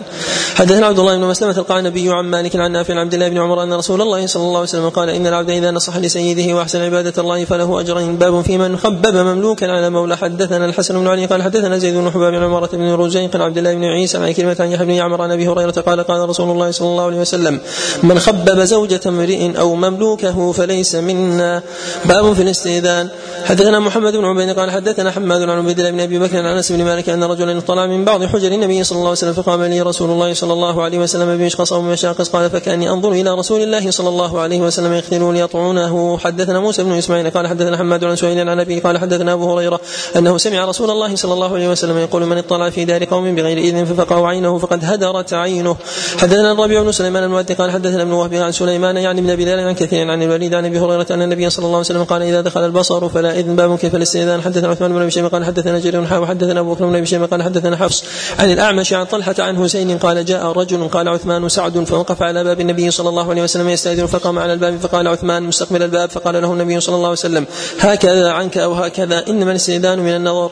حدثنا عبد الله بن مسلمة القعنبي عن مالك عن نافع عن عبد الله بن عمر أن رسول الله صلى الله عليه وسلم قال إن العبد إذا نصح لسيده وأحسن عبادة الله فله أجرين. باب في من خبب مملوكا على مولى. حدثنا الحسن بن علي قال حدثنا زيد بن حباب بن عمرة بن رزيق عن عبد الله بن عيسى عن كلمة عن يحيى بن يعمر عن أبي هريرة قال قال رسول الله صلى الله عليه وسلم من خبب زوجة امرئ أو مملوكه فليس منا. باب في الاستئذان. حدثنا محمد بن عبيد قال حدثنا حماد عن عبيد الله بن أبي بكر عن أنس بن مالك أن رجلا طلع من بعض حجر النبي صلى الله عليه وسلم فقام لي رسول الله صلى الله عليه وسلم بمشقص أو مشاقص. قال فكأني أنظر إلى رسول الله صلى الله عليه وسلم يقتلون يطعونه حدثنا موسى بن إسماعيل قال حدثنا حماد عن سهيل عن أبي قال حدثنا أبو هريرة أنه سمع رسول الله صلى الله عليه وسلم يقول من اطلع في دار قوم بغير إذن ففقعوا عينه فقد هدرت عينه. حدثنا الربيع بن سليمان المؤدي قال حدثنا ابن وهب عن سليمان يعني ابن بلال عن كثير عن الوليد عن أبي هريرة أن النبي صلى الله عليه وسلم قال إذا دخل البصر فلا إذن باب كيف الاستئذان. حدثنا عثمان بن أبي شيبة قال حدثنا جرير حا وحدثنا أبو بكر بن أبي شيبة قال حدثنا حفص عن الأعمش عن طلحة عن حسين قال جاء رجل قال عثمان سعد فوقف على باب النبي صلى الله عليه وسلم يستأذن فقام على الباب فقال عثمان مستقبل الباب. فقال له النبي صلى الله عليه وسلم هكذا عنك أو هكذا إنما الاستئذان من النظر.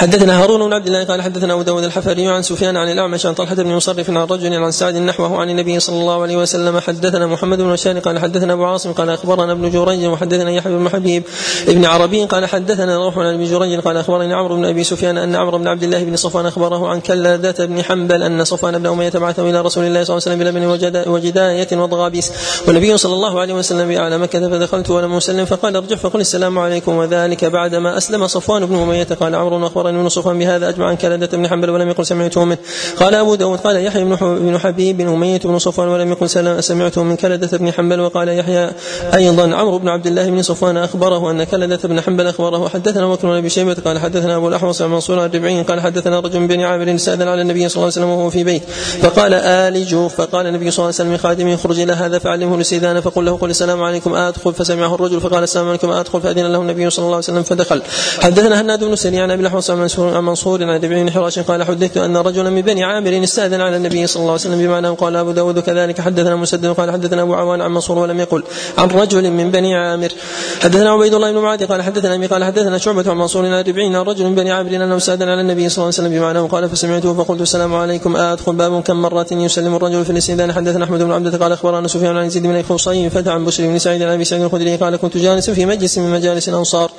حدثنا هارون بن عبد الله قال حدثنا أبو داود الحفري عن سفيان عن الاعمش عن طلحة بن مصرف عن رجل عن سعد نحوه عن النبي صلى الله عليه وسلم. حدثنا محمد بن بشار قال حدثنا أبو عاصم قال أخبرنا ابن جريج وحدثنا يحيى بن حبيب ابن عربي قال حدثنا روح عن ابن جريج قال أخبرني عمرو بن أبي سفيان أن عمرو بن عبد الله بن صفوان أخبره عن كلادة بن حنبل أن صفوان بن أمية بعثه إلى رسول الله صلى الله عليه وسلم بلبن وجداية وضغابيس. والنبي صلى الله عليه وسلم بأعلى مكة فدخلت ولم اسلم فقال ارجع فقل السلام عليكم. وذلك بعدما أسلم صفوان بن أمية قال عمرو أخبرني بن صفوان بهذا أجمع عن كلدة بن حنبل ولم يقل سمعته منه. قال أبو داود قال يحيى بن حبيب بن أمية بن صفوان ولم يقل سمعته من كلدة بن حنبل وقال يحيى أيضا. عمرو بن عبد الله بن صفوان أخبره أن كلدة بن حنبل أخبره حدثنا بكر بن أبي شيبة قال حدثنا أبو الأحوص عن منصور الربعي قال حدثنا رجل بن عامر سأل على النبي صلى الله عليه وسلم وهو في بيت. فقال آلج فقال النبي صلى الله عليه وسلم خادمه اخرج إلى هذا فعلمه الاستئذان. فقل له قل السلام عليكم آدخل. فسمعه الرجل فقال السلام عليكم آدخل. فأذن له النبي صلى الله عليه وسلم فدخل. حدثنا هناد بن سري عن أبي الأحوص عن منصور عن ربعي بن حراش قال حدثت أن رجلا من بني عامر استأذن على النبي صلى الله عليه وسلم بمعنى قال أبو داود كذلك. حدثنا مسدد قال حدثنا أبو عوان عن منصور ولم يقل. عن رجل من بني عامر. حدثنا عبيد الله بن معاذ قال حدثنا أبي قال حدثنا شعبة عن منصور عن ربعين عن رجل من بني عامر أنه استأذن على النبي صلى الله عليه وسلم بمعنى قال فسمعته فقلت السلام عليكم. أدخل باب كم مرة يسلم الرجل في الاستئذان. حدثنا أحمد بن عبدة قال أخبرنا سفيان عن يزيد بن الخصي فتح عن بشر بن سعيد عن أبي سعيد الخدري قال كنت جالسا في مجلس من مجالس الأنصار.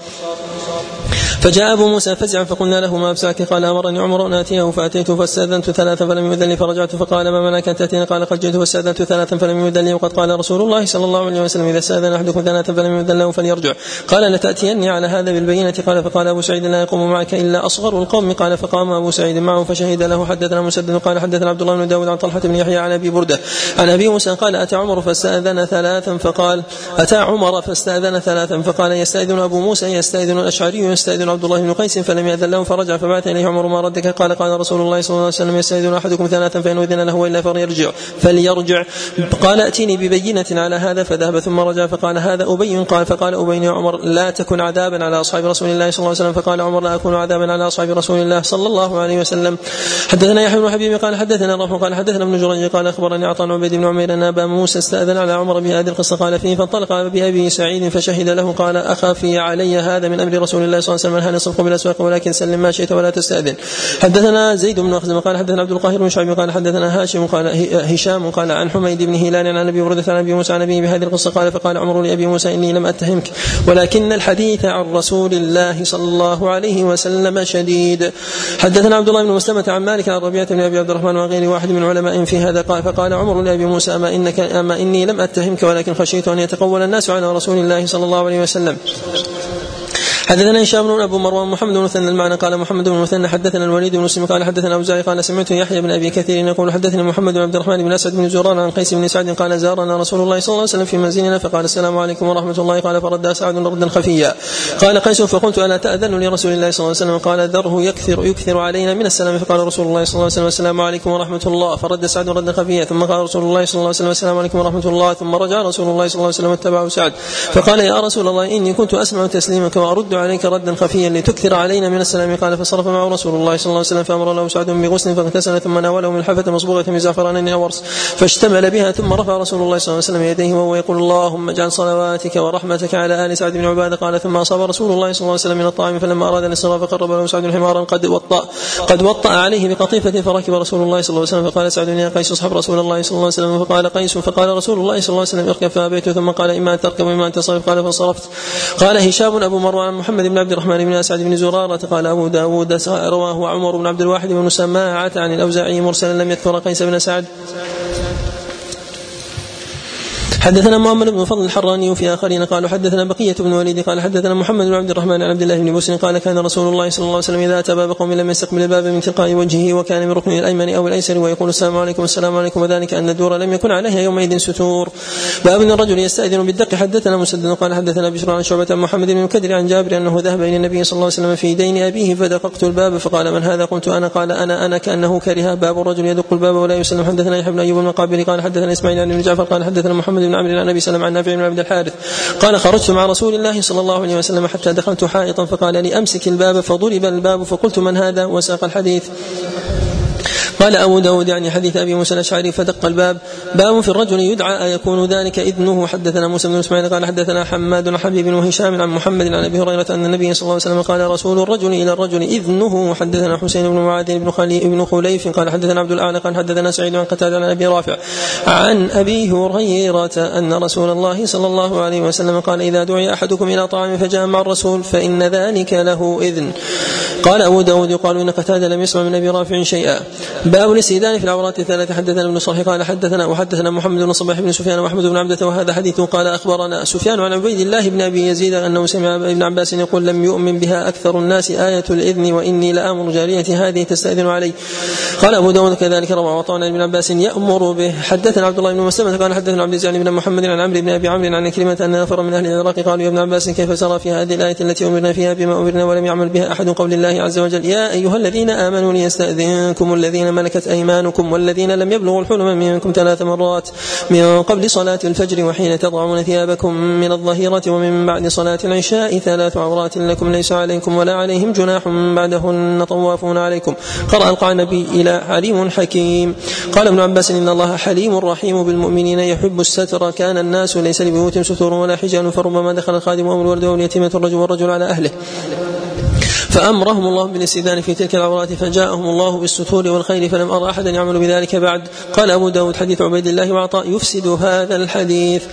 فجاء أبو موسى فزعا فقلنا له ما ابساك قال أمرني عمر ان أتيه فاتيته فاستأذنت ثلاثا فلم يؤذن لي فرجعت فقال ما منعك أن تأتيني؟ قال قد جئت فاستأذنت ثلاثا فلم يؤذن لي وقد قال رسول الله صلى الله عليه وسلم إذا استأذن أحدكم ثلاثا فلم يؤذن له فليرجع. قال لتأتيني على هذا بالبينة؟ قال فقال أبو سعيد لا يقوم معك إلا أصغر القوم. قال فقام أبو سعيد معه فشهد له حدثنا مسدد. قال حدثنا عبد الله بن داود عن طلحة بن يحيى عن أبي بردة. عن أبي موسى قال أتى عمر فاستأذن ثلاثا؟ فقال أتى عمر فاستأذن ثلاثا؟ فقال يستأذن أبو موسى يستأذن الأشعري يستأذن عبد الله بن قيس فلم يأذن له فرجع فبعث إليه عمر ما ردك قال قال رسول الله صلى الله عليه وسلم يستأذن أحدكم ثلاثا فإن أذن له وإلا فليرجع فليرجع. قال أتيني ببينة على هذا فذهب ثم رجع فقال هذا أبي. قال فقال أبي يا عمر لا تكن عذابا على أصحاب رسول الله صلى الله عليه وسلم. فقال عمر لا أكون عذابا على أصحاب رسول الله صلى الله عليه وسلم. حدثنا يحيى بن حبيب قال حدثنا الرحمن قال حدثنا ابن جريج قال أخبرني عطاء عبيد بن عمير أن أبا موسى استأذن على عمر بهذه القصة. قال فيه فانطلق بأبي سعيد فشهد له قال أخافي علي هذا من أمر رسول الله صلى الله عليه وسلم هل الصدق بالأسواق ولكن سلم ما شئت ولا تستأذن. حدثنا زيد بن أخزم قال حدثنا عبد القاهر بن شعيب قال حدثنا هاشم قال هشام قال عن حميد بن هلال عن أبي بردة عن أبي موسى عن أبي بهذه القصة قال فقال عمر لأبي موسى إني لم أتهمك ولكن الحديث عن رسول الله صلى الله عليه وسلم شديد. حدثنا عبد الله بن مسلمة عن مالك عن ربيعة بن أبي عبد الرحمن وغير واحد من علماء في هذا قال فقال عمر لأبي موسى أما إنك أما إني لم أتهمك ولكن خشيت أن يتقول الناس على رسول الله صلى الله عليه وسلم. حدثنا هشام بن أبو مروان محمد بن مثنى المعنى قال محمد بن مثنى حدثنا الوليد بن مسلم قال حدثنا أبو قال سمعت يحيى بن أبي كثير يقول حدثني محمد بن عبد الرحمن بن اسد بن زرار عن قيس بن سعد قال زارنا رسول الله صلى الله عليه وسلم في منزلنا فقال السلام عليكم ورحمة الله قال فرد سعد ردا خفيا. قال قيس فقلت ألا تأذن لرسول الله صلى الله عليه وسلم؟ قال ذره يكثر يكثر علينا من السلام فقال رسول الله صلى الله عليه وسلم السلام عليكم ورحمة الله فرد سعد ردا خفيا ثم قال رسول الله صلى الله عليه وسلم السلام عليكم ورحمة الله ثم رجع رسول الله صلى الله عليه وسلم واتبعه سعد فقال يا رسول الله إني كنت أسمع تسليمك وأرد عليك ردا خفيا لتكثر علينا من السلام. قال فصرف معه رسول الله صلى الله عليه وسلم فأمر له سعد بغسل فاغتسل ثم ناوله من حفه مصبوغة من زعفران أو ورس فاشتمل بها ثم رفع رسول الله صلى الله عليه وسلم يديه وهو يقول اللهم اجعل صلواتك ورحمتك على آل سعد بن عبادة. قال ثم أصاب رسول الله صلى الله عليه وسلم من الطعام فلما أراد الانصراف قرب له سعد حمارا قد وطأ قد وطأ عليه بقطيفة فركب رسول الله صلى الله عليه وسلم. فقال سعد يا قيس اصحب رسول الله صلى الله عليه وسلم. فقال قيس فقال رسول الله صلى الله عليه وسلم اركب فأبيت. ثم قال إما أن تركب وإما أن تصرف. قال فانصرفت قال هشام أبو مروان محمد بن عبد الرحمن بن اسعد بن زرارة قال أبو داود رواه عمر بن عبد الواحد بن سماعة عن الأوزاعي مرسلا لم يذكر قيس بن سعد. حدثنا محمد بن فضل الحراني في آخرين قالوا حدثنا بقية بن وليد قال حدثنا محمد بن عبد الرحمن عن عبد الله بن بوس قال كان رسول الله صلى الله عليه وسلم إذا أتى باب قوم لم يستقبل الباب من تلقاء وجهه وكان من ركنه الأيمن أو الأيسر ويقول السلام عليكم السلام عليكم وذلك أن الدور لم يكن عليها يومئذ ستور. باب الرجل يستأذن بالدق. حدثنا مسدد قال حدثنا بشر عن شعبة محمد بن مكدر عن جابر أنه ذهب إلى النبي صلى الله عليه وسلم في دين أبيه فدققت الباب فقال من هذا؟ قلت أنا. قال أنا. أنا كأنه كره. باب الرجل يدق الباب ولا يسلم. حدثنا يحيى بن أيوب المقابري قال حدثنا إسماعيل بن جعفر قال حدثنا محمد بن عمرو عن ابي سلم عن نافع بن عبد الحارث. قال خرجت مع رسول الله صلى الله عليه وسلم حتى دخلت حائطا فقال لي أمسك الباب فضرب الباب فقلت من هذا؟ وساق الحديث. قال أبو داود يعني حديث أبي موسى الأشعري فدق الباب. باب في الرجل يدعى أيكون ذلك إذنه. حدثنا موسى بن إسماعيل قال حدثنا حماد بن حبيب بن هشام عن محمد عن أبي هريرة أن النبي صلى الله عليه وسلم قال رسول الرجل إلى الرجل إذنه. حدثنا حسين بن معاذ بن خلي بن خليف قال حدثنا عبد الأعلى قال حدثنا سعيد عن قتادة عن أبي رافع عن أبي هريرة أن رسول الله صلى الله عليه وسلم قال إذا دعي أحدكم إلى طعام فجاء مع الرسول فإن ذلك له إذن. قال أبو داود يقال إن قتادة لم يسمع من أبي رافع شيئا. باب الاستئذان في العورات الثلاثة حدثنا ابن صالح قال حدثنا وحدثنا محمد بن صباح بن سفيان وأحمد بن عبدة وهذا حديث قال أخبرنا سفيان عن عبيد الله بن أبي يزيد أنه سمع ابن عباس يقول لم يؤمن بها أكثر الناس آية الإذن وإني لآمر جاريتي هذه تستأذن علي. قال أبو داود كذلك روى وطعنا ابن عباس يأمر به. حدثنا عبد الله بن مسلمة قال حدثنا عبد العزيز بن محمد عن عمرو بن أبي عمرو عن كلمة أن نفر من أهل العراق قالوا يا ابن عباس كيف ترى في هذه الآية التي أمرنا فيها بما أمرنا ولم يعمل بها أحد قول الله عز وجل؟ يا أيها الذين آمنوا ليستأذنكم الذين ملكت أيمانكم والذين لم يبلغوا الحلم منكم ثلاث مرات. من قبل صلاة الفجر وحين تضعون ثيابكم من الظهيرة ومن بعد صلاة العشاء ثلاث عورات لكم ليس عليكم ولا عليهم جناح بعدهن طوافون عليكم. قرأ القعنبي إلى عليم حكيم. قال ابن عباس إن الله حليم رحيم بالمؤمنين يحب الستر. كان الناس ليس لبيوتهم ستور ولا حجال فربما دخل الخادم أو الولد أو يتيمة الرجل والرجل على أهله. فأمرهم الله بالاستئذان في تلك العورات فجاءهم الله بالستور والخير فلم أرى أحدا يعمل بذلك بعد. قال أبو داود حديث عبيد الله وعطاء يفسد هذا الحديث.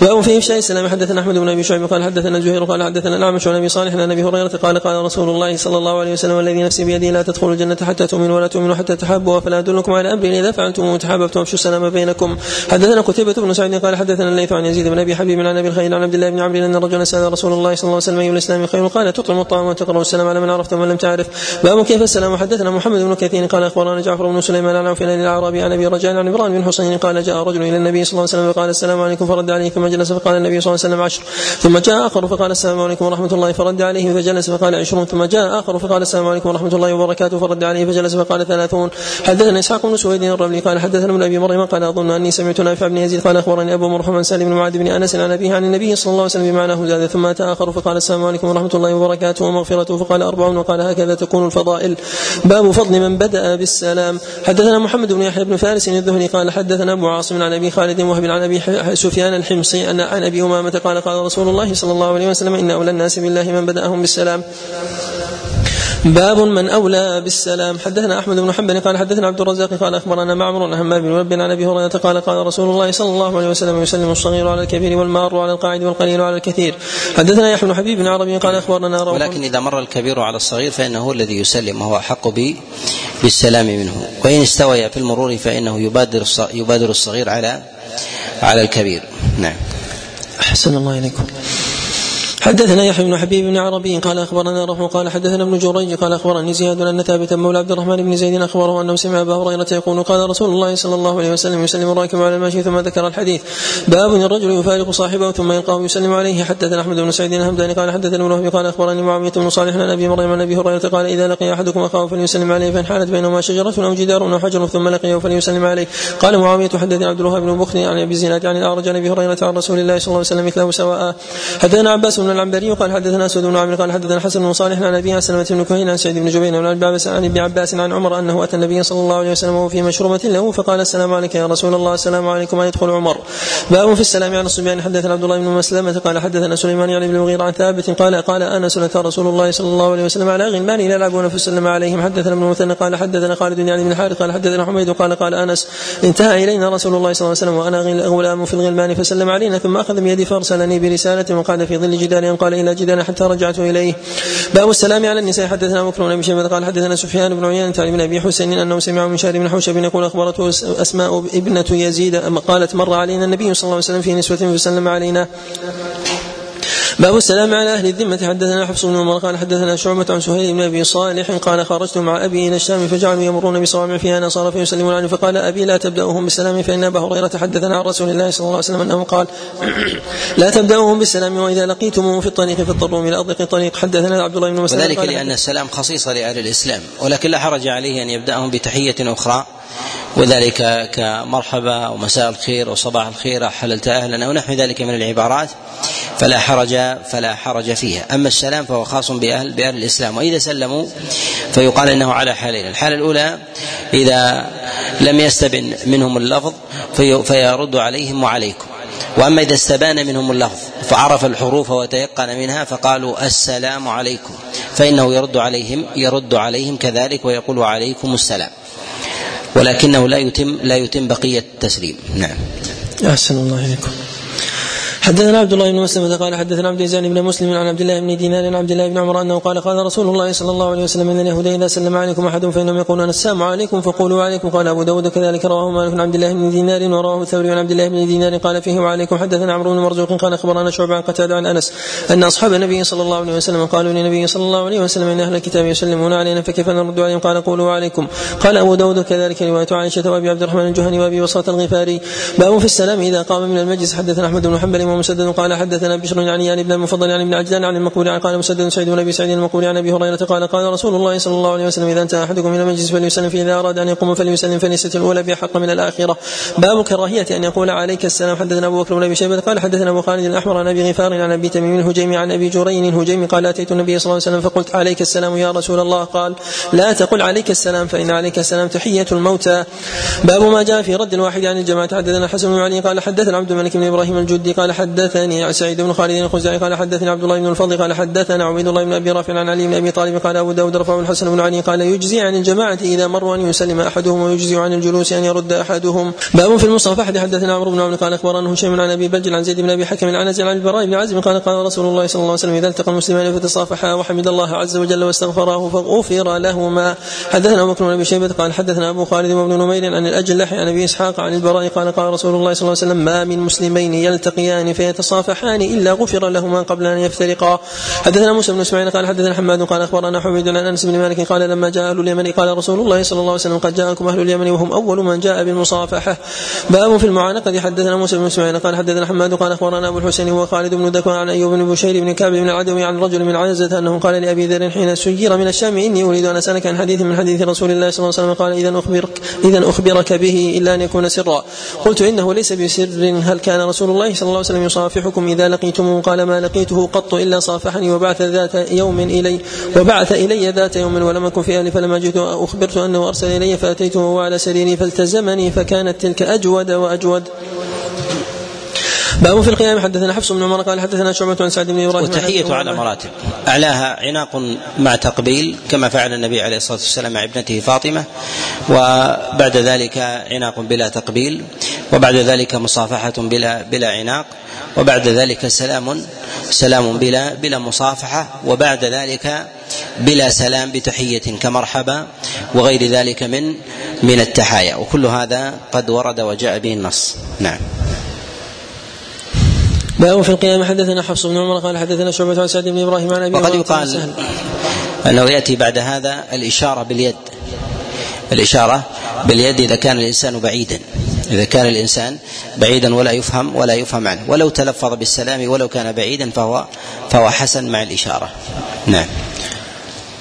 باب في إفشاء السلام. حدثنا أحمد بن أبي شعيب قال حدثنا زهير قال حدثنا الأعمش عن أبي صالح عن أبي هريرة قال قال رسول الله صلى الله عليه وسلم الذي نفسي بيده لا تدخلوا الجنة حتى تؤمنوا ولا تؤمنوا حتى تحابوا فلا أدلكم على أمر إذا فعلتم وتحاببتم أفشوا السلام بينكم. حدثنا قتيبة بن سعيد قال حدثنا الليث عن يزيد بن أبي حبيب عن أبي الخير عن عبد الله بن عمرو أن رجلا سأل رسول الله صلى الله عليه وسلم أي الإسلام خير؟ قال تطعم الطعام وتقرأ السلام على من عرفت ومن لم تعرف. باب كيف السلام؟ حدثنا محمد بن كثير قال أخبرنا جعفر بن سليمان عن عوف الأعرابي عن أبي رجاء عن عمران بن حسين قال جاء رجل إلى النبي صلى الله عليه وسلم فقال السلام عليكم فرد عليه ثم جلس فقال النبي صلى الله عليه وسلم عشر. ثم جاء آخر فقال السلام عليكم ورحمة الله فرد عليه فجلس فقال عشرون. ثم جاء آخر فقال السلام عليكم ورحمة الله وبركاته فرد عليه فجلس فقال ثلاثون. حدثنا إسحاق بن سويد الرملي قال حدثنا ابن أبي مريم قال أظن أني سمعت نافع بن يزيد قال أخبرني أبو مرحوم عن سالم بن معاذ بن أنس عن أبيه عن النبي صلى الله عليه وسلم بمعناه زاد ثم أتى آخر فقال السلام عليكم ورحمة الله وبركاته ومغفرته فقال اربعون وقال هكذا تكون الفضائل. باب فضل من بدأ بالسلام. حدثنا محمد بن يحيى بن فارس الذهني قال حدثنا أبو عاصم عن أبي خالد وهب عن أبي سفيان الحمصي ان عن أبي أمامة قال قال رسول الله صلى الله عليه وسلم إن أولى الناس بالله من بدأهم بالسلام. باب من أولى بالسلام. حدثنا أحمد بن حنبل قال حدثنا عبد الرزاق قال أخبرنا معمر عن همام بن رب عن أبي هريرة قال قال رسول الله صلى الله عليه وسلم يسلم الصغير على الكبير والمار على القاعد والقليل على الكثير. حدثنا يحيى بن حبيب بن عربي قال أخبرنا روح. ولكن إذا مر الكبير على الصغير فإنه هو الذي يسلم وهو أحق بالسلام منه. وإن استوي في المرور فإنه يبادر يبادر الصغير على على الكبير. نعم. أحسن الله إليكم. حدثنا يحيى بن حبيب بن عربي قال أخبرنا روح قال حدثنا ابن جريج قال أخبرني زياد أن ثابتا مولى عبد الرحمن بن زيد أخبره أنه سمع أبا هريرة يقول قال رسول الله صلى الله عليه وسلم يسلم الراكب على الماشي ثم ذكر الحديث. باب الرجل يفارق صاحبه ثم يلقاه يسلم عليه. حدثنا أحمد بن سعيد الهمداني قال حدثنا ابن قال أخبرني معاوية بن صالح عن أبي مريم عن أبي هريرة قال إذا لقي أحدكم أخاه فليسلم عليه فان حالت بينهما شجرة أو جدار أو حجر ثم لقيه فليسلم عليه. قال معاوية حدثني عبد الوهاب بن بخري عن أبي زناد عن الاعرج عن أبي هريرة عن رسول الله صلى الله عليه وسلم مثله سواء. حدثنا عباس بن العنبري قال حدثنا اسود بن عامر قال حدثنا حسن بن صالح عن أبي سلمة بن كهين عن سعيد بن جبير عن ابن عباس عن عمر أنه أتى النبي صلى الله عليه وسلم وهو في مشروبة له فقال السلام عليك يا رسول الله السلام عليكم ان يدخل عمر. باب في السلام على الصبيان. حدثنا عبد الله بن مسلمة قال حدثنا سليمان يعني بن المغيرة عن ثابت قال قال انس اتى رسول الله صلى الله عليه وسلم على غلمان يلعبون فسلم عليهم. حدثنا ابن مثنى قال حدثنا خالد يعني بن الحارث قال حدثنا حميد قال قال أنس انتهى إلينا رسول الله صلى الله عليه وسلم وأنا غلام في الغلمان فسلم علينا ثم أخذ بيدي فأرسلني برسالة وقعد في ظل جدار قال إلى جدار حتى رجعت إليه. باب السلام على النساء. حدثنا بكر بن شيبه قال حدثنا سفيان بن عيينة عن أبي حسين أنه سمع من شهر بن حوشب يقول أخبرته أسماء ابنة يزيد قالت مر علينا النبي صلى الله عليه وسلم في نسوة فسلم علينا. باب السلام على أهل الذمة. حدثنا حفص بن عمر قال حدثنا شعبة عن سهيل بن أبي صالح قال خرجت مع أبي إلى الشام فجعلوا يمرون بصوامع فيها نصارى فيسلمون عليه فقال أبي لا تبداهم بالسلام فإن أبا هريرة حدثنا عن رسول الله صلى الله عليه وسلم أنه قال [COUGHS] لا تبداهم بالسلام وإذا لقيتموه في الطريق فاضطروا إلى أضيق الطريق حدثنا عبد الله بن مسلم وذلك لأن السلام خصيصة لأهل الإسلام ولكن لا حرج عليه أن يبدأهم بتحية أخرى. وذلك كمرحبا أو مساء الخير أو صباح الخير حللت أهلا أو نحو ذلك من العبارات فلا حرج فلا حرج فيها. أما السلام فهو خاص باهل بأهل الإسلام. وإذا سلموا فيقال إنه على حالين. الحالة الأولى إذا لم يستبن منهم اللفظ في فيرد عليهم وعليكم. وأما إذا استبان منهم اللفظ فعرف الحروف وتيقن منها فقالوا السلام عليكم. فإنه يرد عليهم يرد عليهم كذلك ويقول عليكم السلام. ولكنه لا يتم لا يتم بقية التسليم. نعم. أحسن الله إليكم. حدثنا عبد الله بن مسلم قال حدثنا عبد الرزاق بن مسلم عن عبد الله بن دينار عن عبد الله بن عمر أنه قال قال رسول الله صلى الله عليه وسلم إن اليهود إذا سلم عليكم أحد فإنهم يقولون السلام عليكم فقولوا عليكم قال أبو داود كذلك رواه مالك عن عبد الله بن دينار ورواه الثوري عن عبد الله بن دينار قال فيه وعليكم. حدثنا عمرو بن مرزوق قال أخبرنا شعبة عن قتادة عن أنس أن أصحاب النبي صلى الله عليه وسلم قالوا للنبي صلى الله عليه وسلم إن أهل الكتاب يسلمون علينا فكيف نرد عليهم؟ قال قولوا عليكم. قال أبو داود كذلك رواية عائشة وأبي عبد الرحمن الجهني وأبي وصلة الغفاري. باب في السلام إذا قام من المجلس. حدثنا أحمد بن حنبل ومسدد قال حدث حدثنا بشر يعني يعني ابن المفضل يعني ابن عجلان عن المقبول قال مسدد سعيد بن أبي سعيد المقبول عن أبي هريرة قال قال رسول الله صلى الله عليه وسلم إذا انتهى أحدكم إلى المجلس فليسلم فاذا أراد أن يقوم فليسلم فليست الاولى بحق من الآخرة. باب كراهية أن يقول عليك السلام. حدثنا أبو بكر بن أبي شيبة قال حدثنا أبو خالد الأحمر عن أبي غفار عن أبي تميم الهجيمي عن أبي جرين الهجيمي قال أتيت النبي صلى الله عليه وسلم فقلت عليك السلام يا رسول الله. قال لا تقل عليك السلام فإن عليك السلام تحية الموتى. باب ما جاء في رد الواحد عن الجماعة. حدثنا حسن بن علي قال حدثنا عبد الملك بن إبراهيم الجدي قال حدثني سعيد بن خالد الخزاعي قال حدثني عبد الله بن الفضل قال حدثنا عبيد الله بن أبي رافع عن علي بن أبي طالب قال أبو داود رفعه الحسن بن علي قال يجزي عن الجماعة إذا مروا أن يسلم أحدهم ويجزي عن الجلوس أن يرد أحدهم. باب في المصافحه حدثنا عمرو بن عمرو قال أخبرنا هشام عن أبي بلج عن زيد بن أبي حكم عن عن البراء بن عازم قال قال رسول الله صلى الله عليه وسلم إذا التقى المسلمان فتصافحا وحمد الله عز وجل واستغفراه فغفر لهما. حدثنا أبو بكر بن أبي شيبة قال حدثنا أبو خالد بن نمير عن الأجلح عن أبي إسحاق عن البراء قال قال رسول الله صلى الله عليه وسلم ما من مسلمين يلتقيان فيتصافحان إلا غفر لهما قبل أن يفترقا. حدثنا موسى بن إسماعيل قال حدثنا حماد قال أخبرنا حميد عن أنس بن مالك قال لما جاء أهل اليمن قال رسول الله صلى الله عليه وسلم قد جاءكم أهل اليمن وهم أول من جاء بالمصافحة. باب في المعانقه حدثنا موسى بن إسماعيل قال حدثنا حماد قال أخبرنا أبو الحسين هو خالد بن ذكوان عن أيوب بن بشير بن كعب بن العدوي عن رجل من عنزه أنه قال لأبي ذر حين سير من الشام إني أريد أن أسألك عن حديث من حديث رسول الله صلى الله عليه وسلم قال إذا اخبرك إذا أخبرك به إلا أن يكون سرا. قلت إنه ليس بسر. هل كان رسول الله صلى الله عليه وسلم يصافحكم إذا لقيتموه. قال ما لقيته قط إلا صافحني وبعث ذات يوم إلي وبعث إلي ذات يوم ولم أكن في أهلي فلما جئت أخبرت أنه أرسل إلي فأتيته وهو على سريري فالتزمني فكانت تلك أجود وأجود. باب في القيام. حدثنا حفص بن عمر قال حدثنا شعبة عن سعد بن إبراهيم والتحية على مراتب. أعلاها عناق مع تقبيل كما فعل النبي عليه الصلاة والسلام مع ابنته فاطمة. وبعد ذلك عناق بلا تقبيل وبعد ذلك مصافحة بلا بلا عناق وبعد ذلك سلام سلام بلا بلا مصافحة وبعد ذلك بلا سلام بتحية كمرحبا وغير ذلك من من التحايا. وكل هذا قد ورد وجاء به النص. نعم. باب في القيام. حدثنا حفص بن عمر قال حدثنا شعبة عن سعد بن إبراهيم عن أبي وقد يقال أنه يأتي بعد هذا الإشارة باليد. الإشارة باليد إذا كان الإنسان بعيدا. إذا كان الإنسان بعيدا ولا يفهم ولا يفهم عنه. ولو تلفظ بالسلام ولو كان بعيدا فهو فهو حسن مع الإشارة. نعم.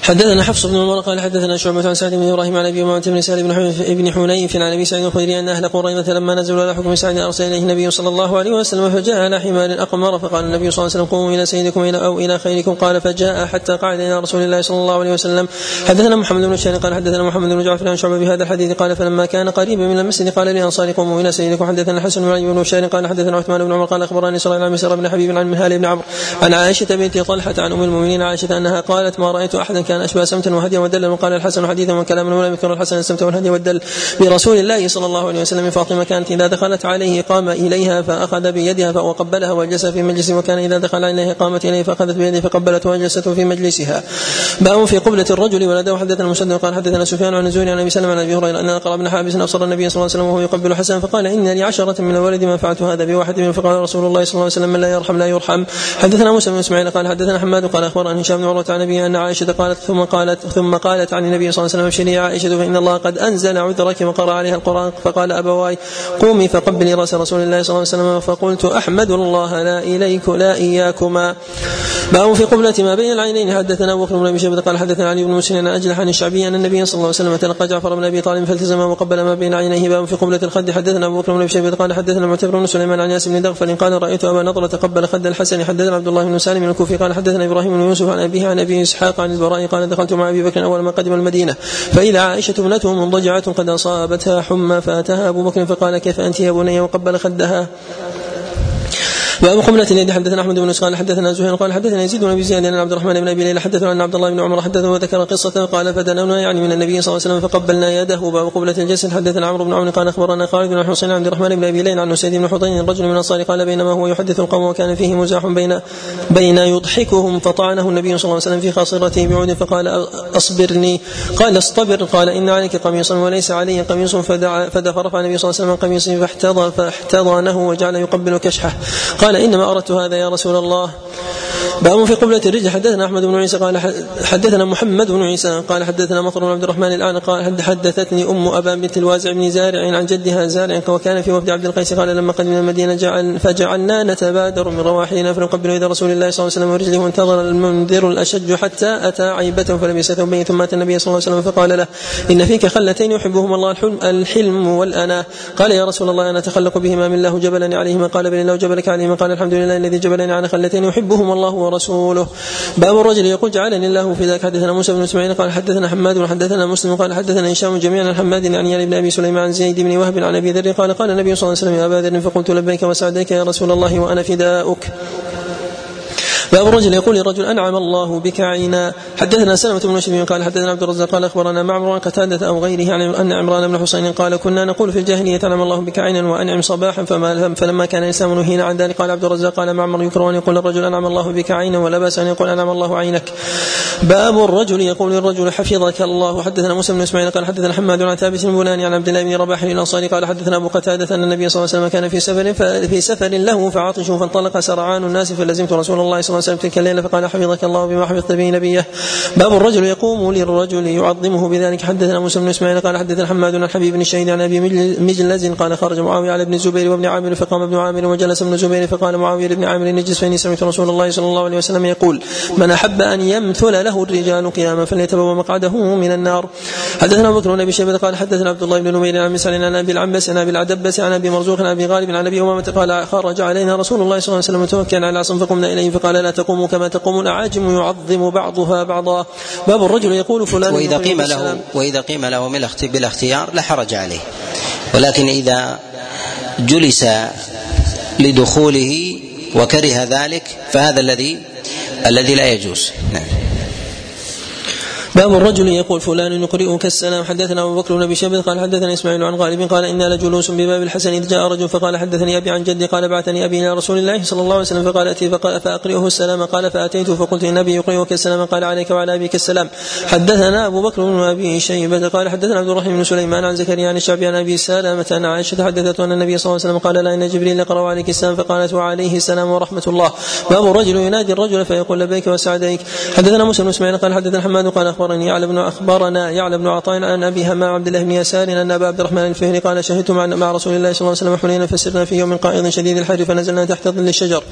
حدثنا حفص بن عمر قال حدثنا شعبة عن سعد بن إبراهيم عن أبي امامه بن سعد بن حنيف عن أبي سعيد الخدري أن أهل قريظة لما نزلوا على حكم سعد أرسل إليه النبي صلى الله عليه وسلم فجاء على حمار أقمر فقال النبي صلى الله عليه وسلم قوموا إلى سيدكم أو إلى خيركم قال فجاء حتى قعد إلى رسول الله صلى الله عليه وسلم. حدثنا محمد بن الشان قال حدثنا محمد بن جعفر عن شعبة بهذا الحديث قال فلما كان قريبا من المسجد قال لانصار قوموا إلى سيدكم. حدثنا الحسن بن علي بن بشار قال حدثنا عثمان بن عمر قال أخبرني اسرائيل عن مسر بن حبيب عن مهال بن عمرو. عن عائشة بنت طلحة عن أم المؤمنين عائشة أنها قالت ما رأيت أحدا كان أشبه سمتا وهديا ودلا وقال الحسن حديثا وكلاما ولم يذكر الحسن السمت والهدي والدل برسول الله صلى الله عليه وسلم. فاطمة كانت إذا دخلت عليه قام إليها فأخذ بيدها وقبلها وجلس في مجلسه وكان إذا دخل عليها قامت إليه فأخذت بيده فقبلته وجلسته في مجلسها. باب في قبلة الرجل ولده حدثنا المسدد قال حدثنا سفيان عن الزهري عن أبي سلمة عن أبي هريرة أن اقرا بن حابس أبصر النبي صلى الله عليه وسلم وهو يقبل حسن فقال إن لي عشرة من الولد ما فعلت هذا بواحد من فقال رسول الله صلى الله عليه وسلم من لا يرحم لا يرحم. حدثنا موسى بن إسماعيل قال حدثنا حماد قال اخبرني هشام بن عروة عن ابي أن عائشة قالت ثم قالت ثم قالت عن النبي صلى الله عليه وسلم ابشري عائشة فإن الله قد أنزل عذرك وقرأ عليها القرآن. فقال أبواي قومي فقبلي رأس رسول الله صلى الله عليه وسلم فقلت أحمد الله لا إليك لا إياكما. باب في قبلة ما بين العينين حدثنا ابو بكر بن أبي شيبة قال حدثنا علي بن مسلم عن اجلح عن الشعبي أن النبي صلى الله عليه وسلم تلقى جعفر بن أبي طالب فالتزم وقبل ما بين عينيه. باب في قبلة الخد حدثنا ابو بكر بن أبي شيبة قال حدثنا معتبر بن سليمان عن ياسر بن دغفل قال رأيت أبا نضرة تقبل خد الحسن حدثنا عبد الله بن سالم الكوفي قال حدثنا إبراهيم بن يوسف عن أبيه عن أبي إسحاق عن البراء قال دخلت مع أبي بكر أول ما قدم المدينة. فإذا عائشة ابنته منضجعة قد أصابتها حمى فأتاها أبو بكر فقال كيف أنت يا بني وقبل خدها؟ باب قبلة اليد حدثنا أحمد بن قال حدثنا زهير قال حدثنا يزيد بن أبي زياد عن عبد الرحمن بن أبي ليلى حدثنا ان عبد الله بن عمر حدثه وذكر قصة قال فدنونا يعني من النبي صلى الله عليه وسلم فقبلنا يده باب قبلة الجسد. حدثنا عمرو بن عون قال أخبرنا خالد بن حسين عن عبد الرحمن بن أبي ليلى عن سيد بن حضين رجل من الأنصار قال بينما هو يحدث القوم وكان فيه مزاح بين بين يضحكهم فطعنه النبي صلى الله عليه وسلم في خاصرته بعود فقال أصبرني قال اصطبر قال إن عليك قميصا وليس علي قميص فدعا فرفع النبي صلى الله عليه وسلم قميصه فاحتضى فاحتضنه وجعل يقبل كشحه. قال إنما أردت هذا يا رسول الله. باب في قبلة الرجل. حدثنا أحمد بن عيسى قال حدثنا محمد بن عيسى قال حدثنا مطر بن عبد الرحمن الآن قال حدثتني أم أبا بنت الوازع بن زارع عن جدها زارع وكان في وفد عبد القيس قال لما قدمنا المدينة جعل فجعلنا نتبادر من رواحلنا فنقبل إذا رسول الله صلى الله عليه وسلم ورجله وانتظر المنذر الأشج حتى أتى عيبته فلبس ثوبين ثم أتى النبي صلى الله عليه وسلم فقال له إن فيك خلتين يحبهما الله الحلم, الحلم والأنا. قال يا رسول الله أنا أتخلق بهما من الله جبلني عليهما. قال بل الله جبلك عليهما قال الحمد لله الذي جبلني على خلتين يحبهما الله ورسوله. باب الرجل يقول جعلني الله في ذاك حدثنا موسى بن إسماعيل قال حدثنا حماد وحدثنا مسلم قال حدثنا هشام جميعا حماد عن يعني بن أبي سليمان عن زيد بن وهب عن أبي ذر قال قال النبي صلى الله عليه وسلم يا أبا ذر فقلت لبيك وسعديك يا رسول الله وأنا فداؤك. باب الرجل يقول للرجل أنعم الله بك عينا. حدثنا سلمة بن شبيب قال حدثنا عبد الرزاق قال أخبرنا معمر عن قتادة أو غيره عن أن عمران بن حسين قال كنا نقول في الجاهلية أنعم الله بك عينا وأنعم صباحا فما فلما كان الاسلام نهينا عن ذلك قال عبد الرزاق قال معمر يكره ان يقول الرجل أنعم الله بك عينا ولا بأس أن يقول أنعم الله عينك. باب الرجل يقول للرجل حفظك الله. حدثنا موسى بن إسماعيل قال حدثنا حماد عن ثابت بن بناني عن عبد الله بن رباح الأنصاري قال حدثنا أبو قتادة أن النبي صلى الله عليه وسلم كان في سفر في سفر له فعطش فانطلق سرعان الناس فلزمت رسول الله صلى الله وسلم تلك الليلة فقال قال حفظك الله بما حفظت به نبيه. باب الرجل يقوم للرجل يعظمه بذلك. حدثنا موسى بن إسماعيل قال حدثنا حماد عن حبيب بن الشهيد عن أبي مجلز قال خرج معاوية على ابن الزبير وابن عامر فقام ابن عامر وجلس ابن الزبير فقال معاوية لابن عامر نجلس فإني سمعت رسول الله صلى الله عليه وسلم يقول من أحب أن يمثل له الرجال قياما فليتبوى مقعده من النار. حدثنا بكر بن أبي شيبة قال حدثنا عبد الله بن نمير عن مسعر عن أبي العنبس عن أبي العدبس عن أبي مرزوق عن أبي غالب عن أبي أمامة قال خرج علينا رسول الله صلى الله عليه وسلم متوكلا على العصا فقمنا إليه فقال لا تقوموا كما تقوم الاعاجم يعظم بعضها بعضا. باب الرجل يقول فلان وإذا قيم له وإذا قيم له بالاختيار لا حرج عليه. ولكن إذا جلس لدخوله وكره ذلك فهذا الذي الذي لا يجوز. نعم. باب الرجل يقول فلان يقرئك السلام. حدثنا أبو بكر بن أبي شيبة قال حدثنا إسماعيل عن غالب قال أنا لجلوس بباب الحسن. إذ جاء رجل فقال حدثني أبي عن جدي قال بعثني أبي إلى رسول الله صلى الله عليه وسلم فقال أتي فقال فأقرئه السلام. قال فاتيته فقلت إن أبي يقرئك السلام. قال عليك وعلى أبيك السلام. حدثنا أبو بكر بن أبي شيبة قال حدثنا عبد الرحيم بن سليمان عن زكريا عن الشعبي عن أبي سلامة عن عائشة حدثته أن النبي صلى الله عليه وسلم قال لا ان جبريل يقرا عليك السلام فقالت وعليه السلام ورحمة الله. باب الرجل ينادي الرجل فيقول لبيك وسعديك. حدثنا موسى بن إسماعيل قال حدثنا حماد قال أخبرني يعلم بن أخبرنا يعلى بن عطاء عن أبي همام عبد الله بن يسار أن أبا عبد الرحمن الفهري قال شهدت مع, رسول الله صلى الله عليه وسلم حنينا فسرنا في يوم قائض شديد الحر فنزلنا تحت ظل الشجر.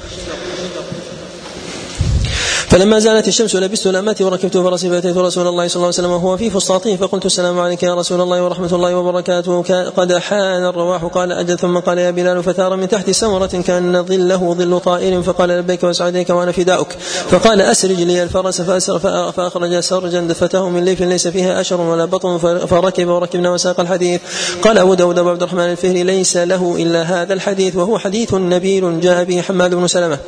فلما زالت الشمس لبست لامتي وركبت فرسي فأتيت رسول الله صلى الله عليه وسلم وهو في فسطاطه فقلت السلام عليك يا رسول الله ورحمة الله وبركاته. قد حان الرواح. قال أجل ثم قال يا بلال فثار من تحت سمره كأن ظله ظل طائر فقال لبيك وسعديك وأنا فداؤك. فقال أسرج لي الفرس فأسر فأخرج سرجا دفته من ليف ليس فيها أشر ولا بطن فركب وركبنا وساق الحديث. قال أبو داود ابو عبد الرحمن الفهري ليس له إلا هذا الحديث وهو حديث نبيل جاء به حماد بن سلمة.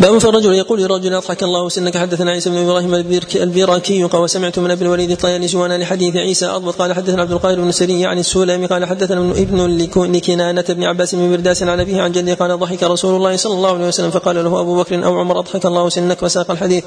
باب فالرجل يقول لرجل أضحك الله سنك حدثنا عيسى بن إبراهيم البيراكي قال وسمعت من أبي الوليد الطيالسي وأنا لحديث عيسى أضبط. قال حدثنا عبد القاهر بن سري عن السلمي قال حدثنا ابن لكنانة بن عباس بن برداس عن أبيه عن جده. قال ضحك رسول الله صلى الله عليه وسلم. فقال له أبو بكر أو عمر أضحك الله سنك وساق الحديث.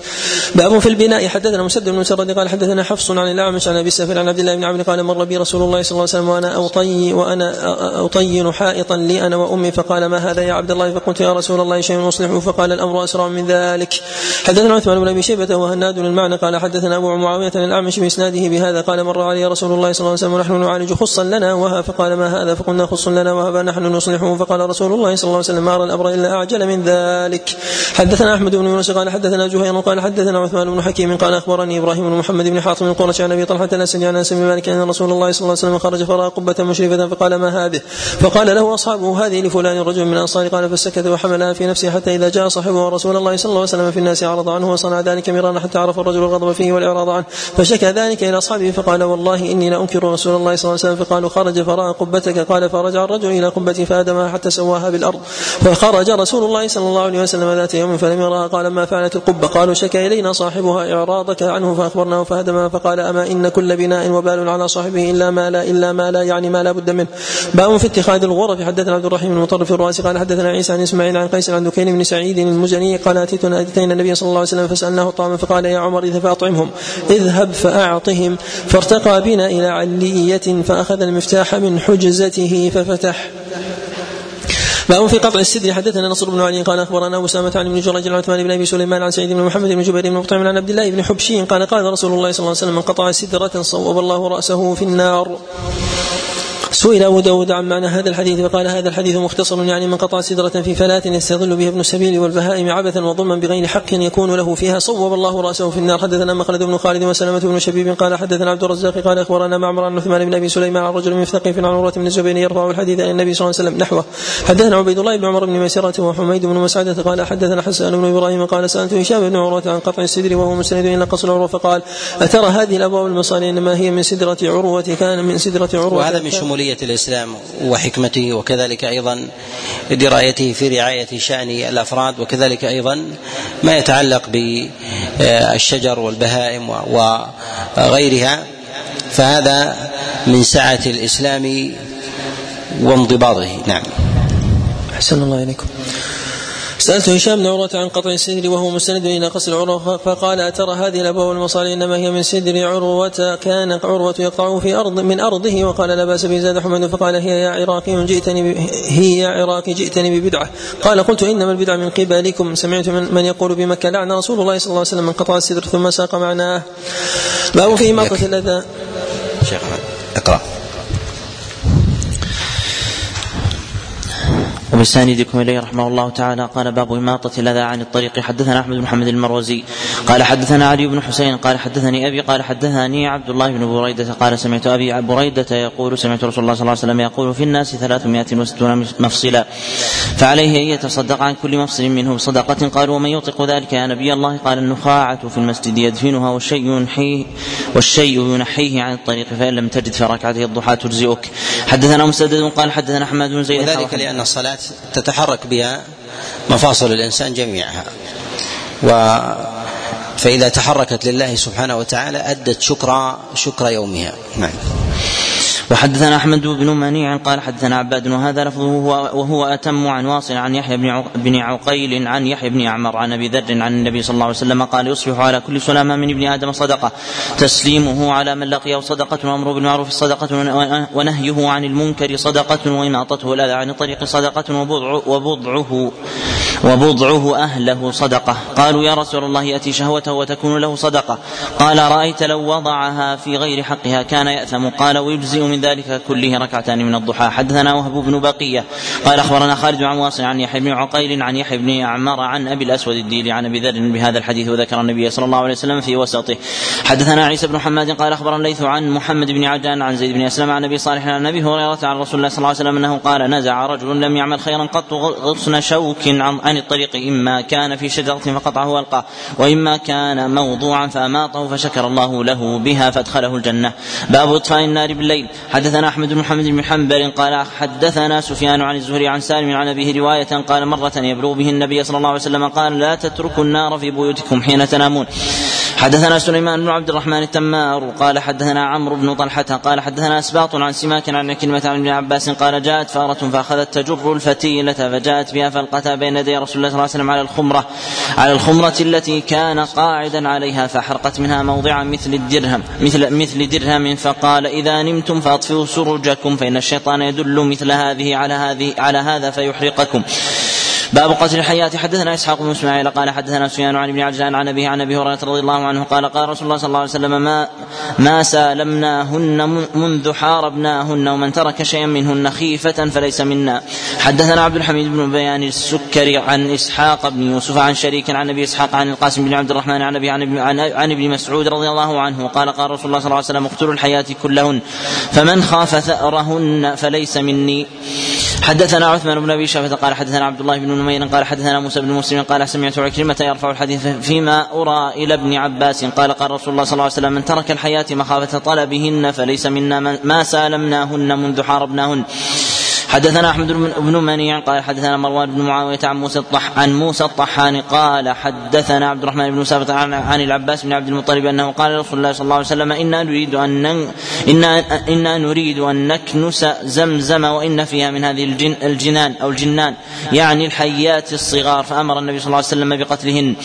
باب في البناء. حدثنا مسدد بن مسرد قال حدثنا حفص عن الأعمش عن أبي السفر عن عبد الله بن عمرو. قال مر بي رسول الله صلى الله عليه وسلم وأنا اوطي وأنا أطين حائطا لي أنا وأمي. فقال ما هذا يا عبد الله؟ فقلت يا رسول الله شيء اصلحه فقال الأمر اسرع من ذلك. حدثنا عثمان بن أبي شيبة وهناد المعنى قال حدثنا أبو معاوية الأعمش بإسناده بهذا. قال مر علي رسول الله صلى الله عليه وسلم ونحن نعالج خصا لنا وها فقال ما هذا؟ فقلنا خص لنا وهبا نحن نصلحه. فقال رسول الله صلى الله عليه وسلم ما أرى الأمر إلا أعجل من ذلك. حدثنا أحمد بن يونس قال حدثنا زهير قال حدثنا عثمان بن حكيم قال أخبرني إبراهيم بن محمد بن حاطم القرشي عن أبي طلحة الاسدي عن أنس مالك أن رسول الله صلى الله عليه وسلم خرج فرأى قبة مشرفة فقال ما هذه؟ فقال له أصحابه هذه لفلان رجل من الانصار قال فسكت وحملها في نفسه حتى إذا جاء صاحبه رسول الله صلى الله عليه وسلم في الناس عرض عنه وصنع ذلك مرارا حتى عرف الرجل الغضب فيه والإعراض عنه. فشكى ذلك إلى أصحابه فقال والله إني لأنكر رسول الله صلى الله عليه وسلم. فقالوا خرج فرأى قبتك. قال فرجع الرجل إلى قبته فآدمها حتى سواها بالأرض. فخرج رسول الله صلى الله عليه وسلم ذات يوم فلم يرها قال ما فعلت القبة؟ قالوا شكى إلينا صاحبها إعراضك عنه فأخبرناه فهدمها فقال أما إن كل بناء وبال على صاحبه إلا ما لا إلا ما لا يعني ما لا بد منه. باب في اتخاذ الغرف. حدثنا عبد الرحيم المطرف الراسي. قال حدثنا عيسى عن إسماعيل عن قيس عن دكين بن سعيد المزني قال أتيتنا أتينا النبي صلى الله عليه وسلم فسألناه طعاما فقال يا عمر اذهب فأطعمهم اذهب فأعطهم فارتقى بنا إلى علية فأخذ المفتاح من حجزته ففتح. باب في قطع السدر حدثنا نصر بن علي قال أخبرنا أسامة عن ابن جريج عن عثمان بن أبي سليمان عن سعيد بن محمد بن جبير بن مطعم عن عبد الله بن حبشي قال قال رسول الله صلى الله عليه وسلم من قطع سدرة صوب الله رأسه في النار. سئل أبو داود عن معنى هذا الحديث فقال هذا الحديث مختصر يعني من قطع سدرة في فلاة يستظل بها ابن السبيل والبهائم عبثا وظلما بغير حق يكون له فيها. صوب الله رأسه في النار. حدثنا مخلد بن خالد وسلمة بن شبيب قال حدثنا عبد الرزاق قال أخبرنا معمر عن عثمان بن أبي سليمان عن رجل من مثقف عن عروة بن الزبير يرفع الحديث عن النبي صلى الله عليه وسلم نحوه. حدثنا عبيد الله بن عمر بن ميسرة وحميد بن مسعدة قال حدثنا حسان بن إبراهيم قال سألت هشام بن عروة عن قطع السدر وهو مسند إلى قصر عروة فقال أترى هذه الأبواب المصالح إنما هي من سدرة عروة كان من سدرة عروة. وهذا من شمولية الإسلام وحكمته وكذلك أيضا درايته في رعاية شأن الأفراد وكذلك أيضا ما يتعلق بالشجر والبهائم وغيرها. فهذا من سعة الإسلام وانضباطه. نعم. أحسن الله إليكم. سألت هشام بن عروة عن قطع السدر وهو مستند إلى قصر عروة فقال أترى هذه الأبواب والمصالح إنما هي من سدر عروة كان عروة يقطع في أرض من أرضه وقال لا بأس به زاد حمد فقال هي يا عراقي جئتني هي يا عراقي جئتني ببدعة. قال قلت إنما البدعة من قبلكم. سمعت من, من يقول بمكة لعن رسول الله صلى الله عليه وسلم من قطع السدر ثم ساق معناه. باب في إماطة الأذى. شيخنا اقرأ. وبساندكم إليه رحمه الله تعالى. قال باب إماطة الأذى عن الطريق. حدثنا أحمد بن محمد المروزي. قال حدثنا علي بن حسين. قال حدثني أبي. قال حدثني عبد الله بن بريدة. قال سمعت أبي بريدة يقول سمعت رسول الله صلى الله عليه وسلم يقول في الناس ثلاثمائة وستون مفصلا فعليه أن يتصدق عن كل مفصل منه بصدقة قالوا ومن يطلق ذلك يا نبي الله؟ قال النخاعة في المسجد يدفنها والشيء ينحيه والشيء ينحيه عن الطريق فإن لم تجد فركعته الضحى تجزئك. حدثنا مسدد قال حدثنا حماد بن زيد. وذلك لأن تتحرك بها مفاصل الإنسان جميعها. و فإذا تحركت لله سبحانه وتعالى أدت شكر شكر يومها. نعم. وحدثنا أحمد بن منيع قال حدثنا عباد وهذا لفظه وهو أتم عن واصل عن يحيى بن عقيل عن يحيى بن عمر عن أبي ذر عن النبي صلى الله عليه وسلم قال يصبح على كل سلامة من ابن آدم صدقة. تسليمه على من لقيه صدقة وأمره بالمعروف صدقة ونهيه عن المنكر صدقة واماطته الاذى عن الطريق صدقة وبضع وبضعه وبضعه أهله صدقة. قالوا يا رسول الله يأتي شهوته وتكون له صدقة. قال رأيت لو وضعها في غير حقها كان يأثم. قال ويجزئ من ذلك كله ركعتان من الضحى. حدثنا وهب بن بقية. قال أخبرنا خالد عن واصل عن يحيى بن عقيل عن يحيى بن أعمر عن أبي الأسود الديلي عن أبي ذر بهذا الحديث وذكر النبي صلى الله عليه وسلم في وسطه. حدثنا عيسى بن حماد قال أخبرنا الليث عن محمد بن عجلان عن زيد بن أسلم عن أبي صالح عن أبي هريرة عن رسول الله صلى الله عليه وسلم أنه قال نزع رجل لم يعمل خيرا قط غصن شوك عن الطريق. إما كان في شجرة فقطعه والقاه وإما كان موضوعا فأماطه فشكر الله له بها فأدخله الجنة. باب إطفاء النار بالليل. حدثنا أحمد بن محمد بن حنبل قال حدثنا سفيان عن الزهري عن سالم عن أبيه رواية قال مرة يبلغ به النبي صلى الله عليه وسلم قال لا تتركوا النار في بيوتكم حين تنامون. حدثنا سليمان بن عبد الرحمن التمار قال حدثنا عمرو بن طلحة قال حدثنا أسباط عن سماك عن كلمة عن ابن عباس قال جاءت فارة فأخذت تجر الفتيلة فجاءت بها فألقتها بين يدي رسول الله صلى الله عليه وسلم على الخمرة على الخمرة التي كان قاعدا عليها فأحرقت منها موضعا مثل الدرهم مثل مثل درهم فقال إذا نمتم فأطفئوا سرجكم فإن الشيطان يدل مثل هذه على هذه على هذا فيحرقكم. باب قتل الحيات حدثنا إسحاق بن إسماعيل قال حدثنا سفيان عن ابن عجلان عن أبيه عن أبي هريرة رضي الله عنه قال قال رسول الله صلى الله عليه وسلم ما ما سالمناهن منذ حاربناهن ومن ترك شيئا منهن خيفة فليس منا. حدثنا عبد الحميد بن بيان السكري عن إسحاق بن يوسف عن شريك عن أبي إسحاق عن القاسم بن عبد الرحمن عن ابي عن عن ابن مسعود رضي الله عنه قال قال رسول الله صلى الله عليه وسلم اقتلوا الحياة كلهن فمن خاف ثأرهن فليس مني. حدثنا عثمان بن أبي شافة قال حدثنا عبد الله بن نمير قال حدثنا موسى بن مسلم قال سمعت عكرمة يرفع الحديث فيما أرى إلى ابن عباس. قال قال رسول الله صلى الله عليه وسلم من ترك الحياة مخافة طلبهن فليس منا ما سالمناهن منذ حاربناهن. حدثنا أحمد بن منيع قال حدثنا مروان بن معاوية عن موسى الطح عن موسى الطحان قال حدثنا عبد الرحمن بن ثابت عن, عن العباس بن عبد المطلب أنه قال رسول الله صلى الله عليه وسلم إنا نريد أن انا إنا نريد أن نكنس زمزم وإن فيها من هذه الجن الجنان أو الجنان يعني الحيات الصغار فأمر النبي صلى الله عليه وسلم بقتلهن.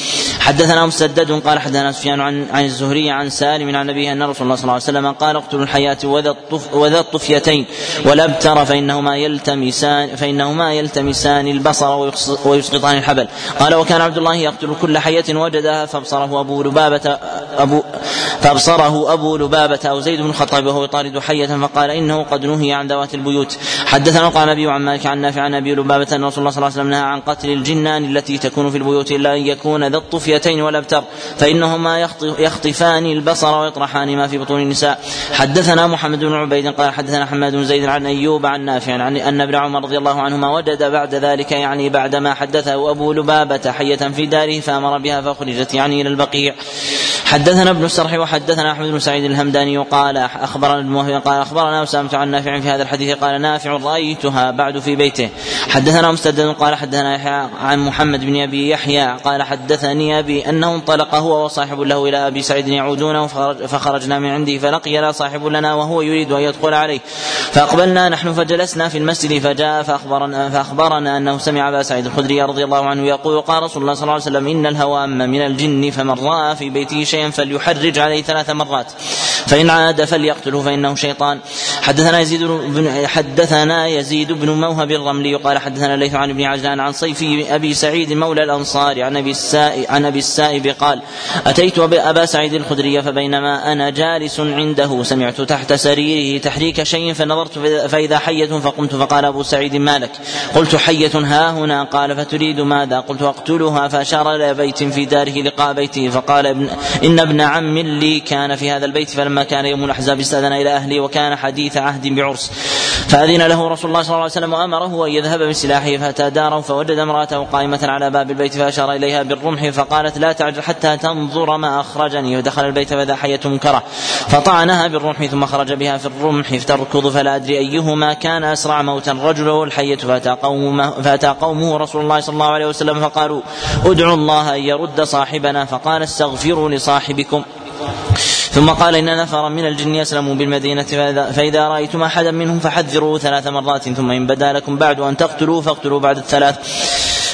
حدثنا مسدد قال حدثنا سفيان عن عن الزهري عن سالم عن أبيه أن رسول الله صلى الله عليه وسلم قال اقتلوا الحيات وذا الطفيتين والابتر فإنهما يل يلتمسان فإنهما يلتمسان البصر ويسقطان الحبل. قال وكان عبد الله يقتل كل حية وجدها فابصره أبو لبابة أبو فابصره أبو لبابة أو زيد بن الخطاب وهو يطارد حية فقال إنه قد نهي عن ذوات البيوت. حدثنا قال أبي عن مالك عن نافع عن أبي لبابة أن رسول الله صلى الله عليه وسلم نهى عن قتل الجنان التي تكون في البيوت إلا أن يكون ذا الطفيتين والأبتر. فإنهما يخطفان البصر ويطرحان ما في بطون النساء. حدثنا محمد بن عبيد قال حدثنا حماد بن زيد عن أيوب عن نافع عن أن ابن عمر رضي الله عنهما وجد بعد ذلك يعني بعدما حدثه أبو لبابة حية في داره فأمر بها فأخرجت يعني إلى البقيع. حدثنا ابن السرح وحدثنا أحمد بن سعيد الهمداني قال أخبرنا ابن قال أخبرنا أسامة عن نافع في هذا الحديث قال نافع رأيتها بعد في بيته. حدثنا مسدد قال حدثنا يحيى عن محمد بن أبي يحيى قال حدثني أبي أنه انطلق هو وصاحب له إلى أبي سعيد يعودونه فخرجنا من عنده فلقي لا صاحب لنا وهو يريد أن يدخل عليه. فأقبلنا نحن فجلسنا في المسجد فجاء فاخبرنا فأخبرنا أنه سمع أبا سعيد الخدري رضي الله عنه يقول قال رسول الله صلى الله عليه وسلم إن الهوام من الجن فمن رأى في بيته شيئا فليحرج عليه ثلاث مرات. فإن عاد فليقتله فإنه شيطان. حدثنا يزيد بن حدثنا يزيد بن موهب الرملي قال حدثنا الليث عن ابن عجلان عن صيفي أبي سعيد مولى الأنصار عن أبي السائب عن أبي السائب قال أتيت أبا سعيد الخدري فبينما أنا جالس عنده سمعت تحت سريره تحريك شيء فنظرت فإذا حية فقمت أبو سعيد ما لك قلت حية ها هنا قال فتريد ماذا؟ قلت أقتلها فأشار إلى بيت في داره لقاء بيته فقال ابن إن ابن عم لي كان في هذا البيت فلما كان يوم الأحزاب استأذن إلى أهلي وكان حديث عهد بعرس. فأذن له رسول الله صلى الله عليه وسلم وأمره أن يذهب بسلاحه فأتى داره فوجد امرأته قائمة على باب البيت فأشار إليها بالرمح فقالت لا تعجل حتى تنظر ما أخرجني. ودخل البيت فإذا حية منكرة فطعنها بالرمح ثم خرج بها في الرمح فتركض فلا أدري أيهما كان أسرع موتا الرجل والحية فأتى قومه, فأتى قومه رسول الله صلى الله عليه وسلم فقالوا ادعوا الله أن يرد صاحبنا فقال استغفروا لصاحبكم. ثم قال إن نفرا من الجن يسلموا بالمدينة فإذا رأيتم أحدا منهم فحذروه ثلاث مرات ثم إن بدا لكم بعد أن تقتلوا فاقتلوا بعد الثلاث.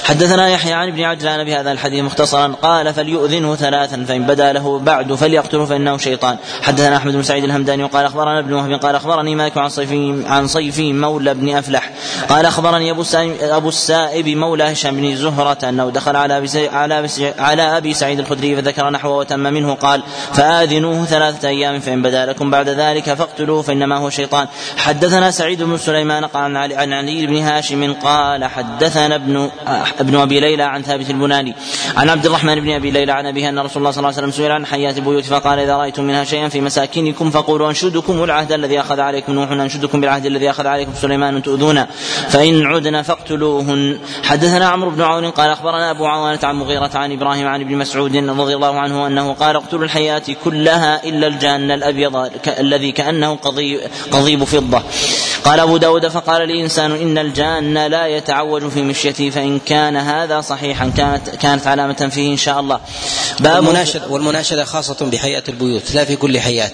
حدثنا يحيى عن ابن عجلان بهذا الحديث مختصرا. قال فليؤذنه ثلاثا فإن بدا له بعد فليقتله فإنه شيطان. حدثنا أحمد بن سعيد الهمداني وقال أخبرنا ابن وهب قال أخبرني مالك عن صيفي عن صيفي مولى بن أفلح. قال أخبرني أبو أبو السائب مولى هشام بن زهرة أنه دخل على أبي على على أبي سعيد الخدري فذكر نحوه وتم منه. قال فآذنوه ثلاثة أيام فإن بدا لكم بعد ذلك فاقتلوه فإنما هو شيطان. حدثنا سعيد بن سليمان قال عن علي بن هاشم قال حدثنا ابن ابن أبي ليلى عن ثابت البناني. عن عبد الرحمن بن أبي ليلى عن أبيه أن رسول الله صلى الله عليه وسلم سئل عن حيات البيوت فقال إذا رأيتم منها شيئا في مساكنكم فقولوا أنشدكم العهد الذي أخذ عليكم نوح أنشدكم بالعهد الذي أخذ عليكم سليمان تؤذون فإن عدن فاقتلوهن. حدثنا عمرو بن عون قال أخبرنا أبو عوانة عن مغيرة عن إبراهيم عن ابن مسعود رضي الله عنه أنه قال اقتلوا الحيات كلها إلا الجان الأبيض الذي كأنه قضيب فضة. قال أبو داود فقال لي إنسان إن الجان لا يتعوج في مشيته فإن كان هذا صحيحا. كانت كانت علامة فيه إن شاء الله. باب والمناشدة, والمناشدة خاصة بحياة البيوت لا في كل حياة.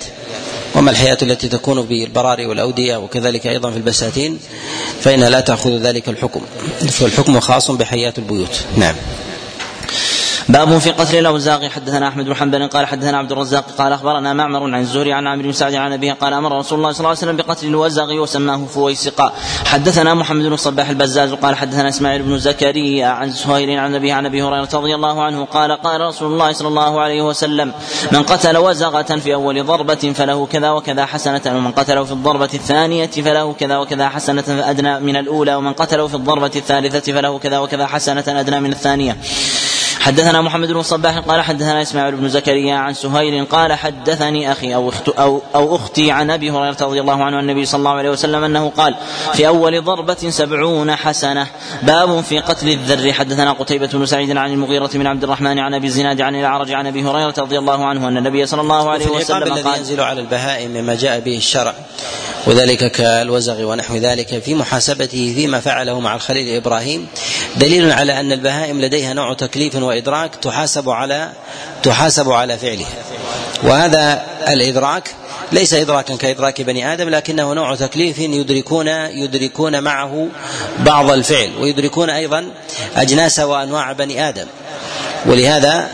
وما الحياة التي تكون بالبراري والأودية وكذلك أيضا في البساتين فإنها لا تأخذ ذلك الحكم. فالحكم خاص بحياة البيوت. نعم. باب في قتل الاوزاغ حدثنا أحمد بن حنبل قال حدثنا عبد الرزاق قال أخبرنا معمر عن الزهري عن عامر بن سعد عن أبيه قال أمر رسول الله صلى الله عليه وسلم بقتل الوزاغ وسماه فويسقا. حدثنا محمد بن الصباح البزاز قال حدثنا إسماعيل بن زكريا عن سهيل عن أبيه عن أبي هريرة رضي الله عنه قال قال رسول الله صلى الله عليه وسلم من قتل وزغه في أول ضربة فله كذا وكذا حسنة ومن قتله في الضربة الثانية فله كذا وكذا حسنة أدنى من الأولى ومن قتله في الضربة الثالثة فله كذا وكذا حسنة أدنى من الثانية. حدثنا محمد بن صباح قال حدثنا إسماعيل بن زكريا عن سهيل قال حدثني أخي أو اخت أو أو أختي عن أبي هريرة رضي الله عنه النبي صلى الله عليه وسلم أنه قال في أول ضربة سبعون حسنة باب في قتل الذر. حدثنا قتيبة بن سعيد عن المغيرة بن عبد الرحمن عن أبي الزناد عن الأعرج عن أبي هريرة رضي الله عنه أن النبي صلى الله عليه وسلم قال الذي ينزل على البهائم مما جاء به الشرع وذلك كالوزغ ونحو ذلك في محاسبته فيما فعله مع الخليل إبراهيم. دليل على أن البهائم لديها نوع تكليف وإدراك تحاسب على تحاسب على فعله. وهذا الإدراك ليس ادراكا كإدراك بني آدم لكنه نوع تكليف يدركون يدركون معه بعض الفعل ويدركون أيضا أجناس وأنواع بني آدم. ولهذا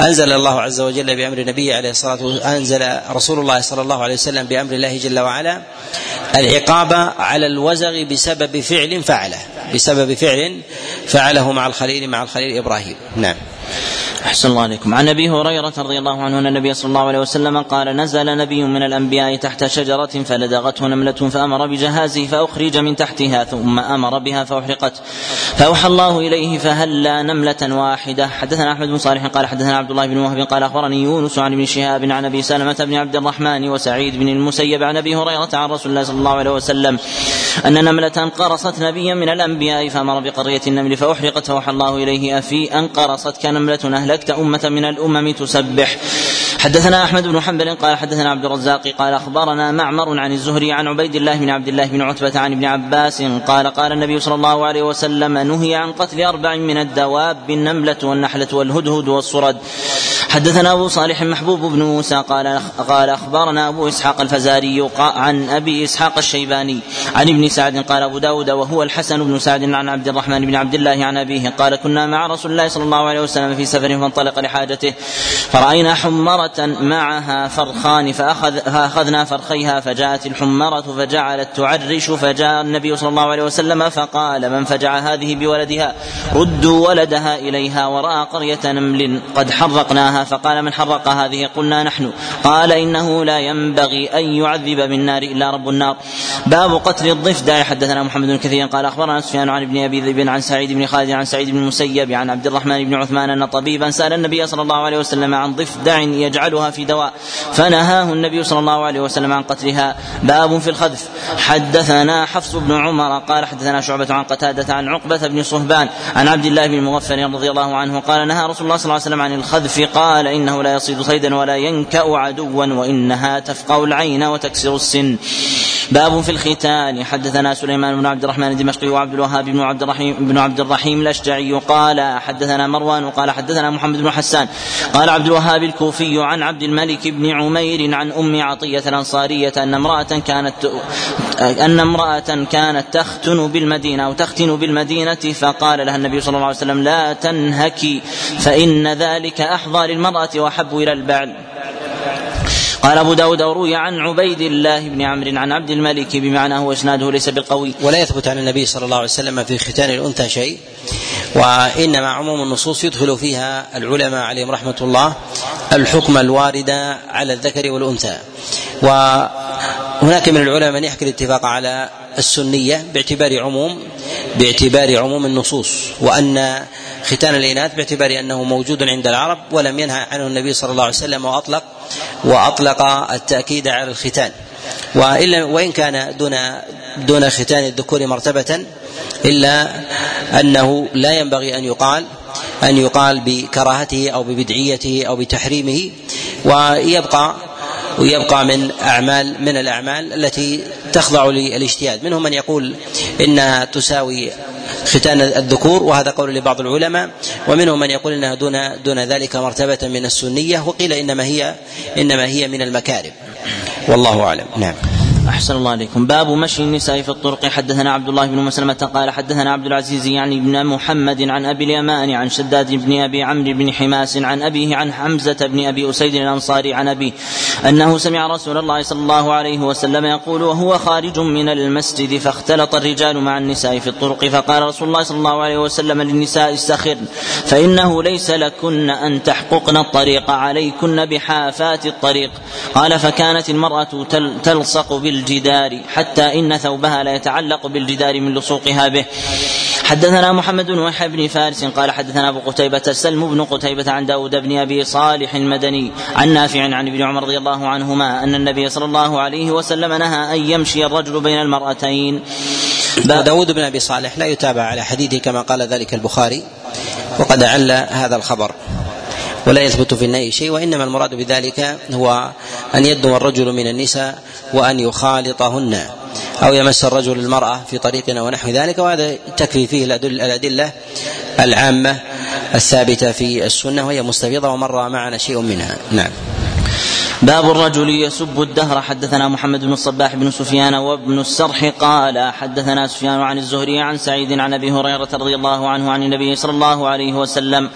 أنزل الله عز وجل بأمر النبي عليه الصلاة والسلام أنزل رسول الله صلى الله عليه وسلم بأمر الله جل وعلا العقاب على الوزغ بسبب فعل فعله. بسبب فعل فعله مع الخليل مع الخليل إبراهيم. نعم. أحسن الله عليكم. عن أبي هريرة رضي الله عنه أن النبي صلى الله عليه وسلم قال نزل نبي من الأنبياء تحت شجرة فلدغته نملة فأمر بجهازه فأخرج من تحتها ثم أمر بها فأحرقت. فأوحى الله إليه فهلا نملة واحدة. حدثنا أحمد بن صالح قال حدثنا عبد الله بن وهب قال أخبرني يونس عن ابن شهاب عن أبي سلمة بن عبد الرحمن وسعيد بن المسيب عن أبي هريرة عن رسول الله صلى الله عليه وسلم أن نملة قرصت نبيا من الأنبياء فأمر بقرية النمل فأحرقت. فأوحى الله إليه أفي أن قرصت كنملة أهلكت أمة من الأمم تسبح. حدثنا أحمد بن حنبل قال حدثنا عبد الرزاق قال أخبرنا معمر عن الزهري عن عبيد الله بن عبد الله بن عتبة عن ابن عباس قال قال النبي صلى الله عليه وسلم نهي عن قتل أربع من الدواب النملة والنحلة والهدهد والصرد حدثنا أبو صالح محبوب بن موسى قال قال أخبرنا أبو إسحاق الفزاري عن أبي إسحاق الشيباني عن ابن سعد قال أبو داود وهو الحسن بن سعد عن عبد الرحمن بن عبد الله عن أبيه قال كنا مع رسول الله صلى الله عليه وسلم في سفر فانطلق لحاجته. فرأينا حمرة معها فرخان فأخذ فأخذنا فرخيها فجاءت الحمرة فجعلت تعرش فجاء النبي صلى الله عليه وسلم فقال من فجع هذه بولدها؟ ردوا ولدها إليها ورأى قرية نمل قد حرقناها. فقال من حرق هذه؟ قلنا نحن. قال إنه لا ينبغي أن يعذب بالنار إلا رب النار. باب قتل الضفدع. حدثنا محمد بن كثير قال أخبرنا سفيان عن ابن أبي ذئب عن سعيد بن خالد عن سعيد بن المسيب عن عبد الرحمن بن عثمان أن طبيبا سأل النبي صلى الله عليه وسلم عن ضفدع يجعلها في دواء فنهاه النبي صلى الله عليه وسلم عن قتلها. باب في الخذف. حدثنا حفص بن عمر قال حدثنا شعبة عن قتادة عن عقبة بن صهبان عن عبد الله بن مغفر رضي الله عنه قال نهى رسول الله صلى الله عليه وسلم عن الخذف قال قال إنه لا يصيد صيدا ولا ينكأ عدوا وإنها تفقع العين وتكسر السن. باب في الختان. حدثنا سليمان بن عبد الرحمن الدمشقي وعبد الوهاب بن عبد الرحيم بن عبد الرحيم الأشجعي قال حدثنا مروان وقال حدثنا محمد بن حسان. قال عبد الوهاب الكوفي عن عبد الملك بن عمير عن أم عطية الأنصارية أن امرأة كانت أن امرأة كانت تختن بالمدينة أو تختن بالمدينة فقال لها النبي صلى الله عليه وسلم لا تنهكي فإن ذلك أحظى للمرأة وأحب إلى البعل. قال أبو داود وروي عن عبيد الله بن عمرو عن عبد الملك بمعناه وإسناده ليس بالقوي ولا يثبت عن النبي صلى الله عليه وسلم في ختان الأنثى شيء. وإنما عموم النصوص يدخل فيها العلماء عليهم رحمة الله الحكم الوارد على الذكر والأنثى. وهناك من العلماء من يحكي الاتفاق على السنية باعتبار عموم باعتبار عموم النصوص وأن ختان الإناث باعتبار أنه موجود عند العرب ولم ينهى عنه النبي صلى الله عليه وسلم وأطلق وأطلق التأكيد على الختان. وإلا وإن كان دون دون ختان الذكور مرتبة إلا أنه لا ينبغي أن يقال أن يقال بكراهته أو ببدعيته أو بتحريمه ويبقى ويبقى من أعمال من الأعمال التي تخضع للاجتهاد. منهم من يقول إنها تساوي ختان الذكور وهذا قول لبعض العلماء. ومنهم من يقول إنها دون دون ذلك مرتبة من السنية. وقيل إنما هي إنما هي من المكارم. والله أعلم. نعم. أحسن الله عليكم. باب مشي النساء في الطرق. حدثنا عبد الله بن مسلمة قال حدثنا عبد العزيز يعني بن محمد عن أبي اليمان عن شداد بن أبي عمرو بن حماس عن أبيه عن حمزة بن أبي أسيد الأنصاري عن أبيه أنه سمع رسول الله صلى الله عليه وسلم يقول وهو خارج من المسجد فاختلط الرجال مع النساء في الطرق. فقال رسول الله صلى الله عليه وسلم للنساء استخرن فإنه ليس لكن أن تحققن الطريق عليكن بحافات الطريق. قال فكانت المرأة تلصق بالجدار حتى إن ثوبها لا يتعلق بالجدار من لصوقها به. حدثنا محمد بن وحي بن فارس قال حدثنا أبو قتيبة سلم بن قتيبة عن داود بن أبي صالح المدني عن نافع عن ابن عمر رضي الله عنهما أن النبي صلى الله عليه وسلم نهى أن يمشي الرجل بين المرأتين. داود بن أبي صالح لا يتابع على حديثه كما قال ذلك البخاري وقد عل هذا الخبر. ولا يثبت في النهي شيء وإنما المراد بذلك هو أن يدنو الرجل من النساء وأن يخالطهن أو يمس الرجل المرأة في طريقنا ونحو ذلك وهذا تكفي فيه الأدلة العامة الثابتة في السنة وهي مستفيضة ومر معنا شيء منها. نعم. باب الرجل يسب الدهر. حدثنا محمد بن الصباح بن سفيان وابن السرح قال حدثنا سفيان عن الزهري عن سعيد عن أبي هريرة رضي الله عنه عن النبي صلى الله عليه وسلم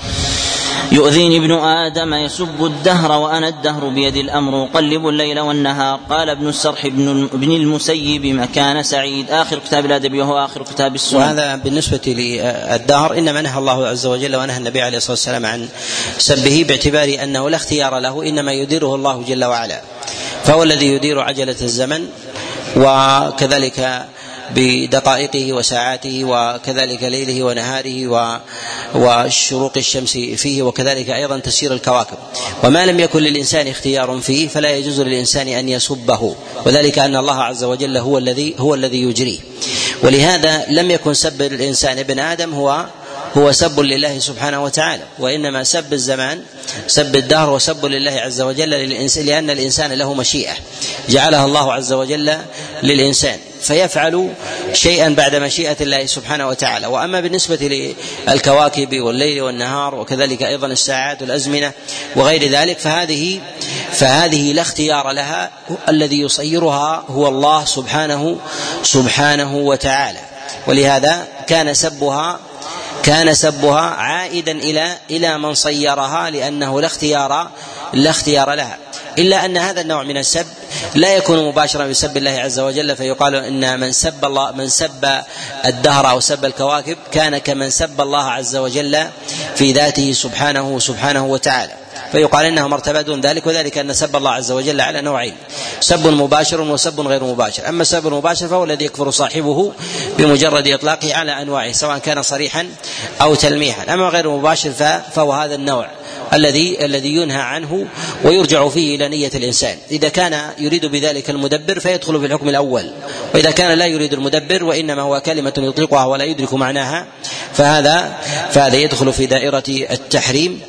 يؤذيني ابن آدم يسب الدهر وأنا الدهر بيد الأمر أقلب الليل والنهار. قال ابن السرح بن, ابن المسيب مكان سعيد. آخر كتاب الأدب وهو آخر كتاب السنة وهذا بالنسبة للدهر إنما نهى الله عز وجل ونهى النبي عليه الصلاة والسلام عن سبه باعتبار أنه لا اختيار له إنما يديره الله جل وعلا. فهو الذي يدير عجلة الزمن وكذلك بدقائقه وساعاته وكذلك ليله ونهاره وشروق الشمس فيه وكذلك أيضا تسير الكواكب. وما لم يكن للإنسان اختيار فيه فلا يجوز للإنسان أن يسبه وذلك أن الله عز وجل هو الذي هو الذي يجريه. ولهذا لم يكن سب الإنسان ابن آدم هو هو سب لله سبحانه وتعالى. وإنما سب الزمان سب الدهر وسب لله عز وجل لأن الإنسان له مشيئة. جعلها الله عز وجل للإنسان. فيفعل شيئا بعد مشيئة الله سبحانه وتعالى. وأما بالنسبة للكواكب والليل والنهار وكذلك أيضا الساعات والأزمنة وغير ذلك فهذه فهذه لا اختيار لها. الذي يصيرها هو الله سبحانه سبحانه وتعالى. ولهذا كان سبها كان سبها عائدا إلى إلى من صيرها لأنه لا اختيار لا اختيار لها. إلا أن هذا النوع من السب لا يكون مباشرا بسب الله عز وجل فيقال إن من سب الله من سب الدهر أو سب الكواكب كان كمن سب الله عز وجل في ذاته سبحانه سبحانه وتعالى. فيقال انه مرتبه دون ذلك وذلك أن سب الله عز وجل على نوعين سب مباشر وسب غير مباشر. أما السب المباشر فهو الذي يكفر صاحبه بمجرد إطلاقه على أنواعه سواء كان صريحا أو تلميحا. أما غير مباشر فهو هذا النوع. الذي الذي ينهى عنه ويرجع فيه إلى نية الإنسان. إذا كان يريد بذلك المدبر فيدخل في الحكم الأول. وإذا كان لا يريد المدبر وإنما هو كلمة يطلقها ولا يدرك معناها فهذا فهذا يدخل في دائرة التحريم.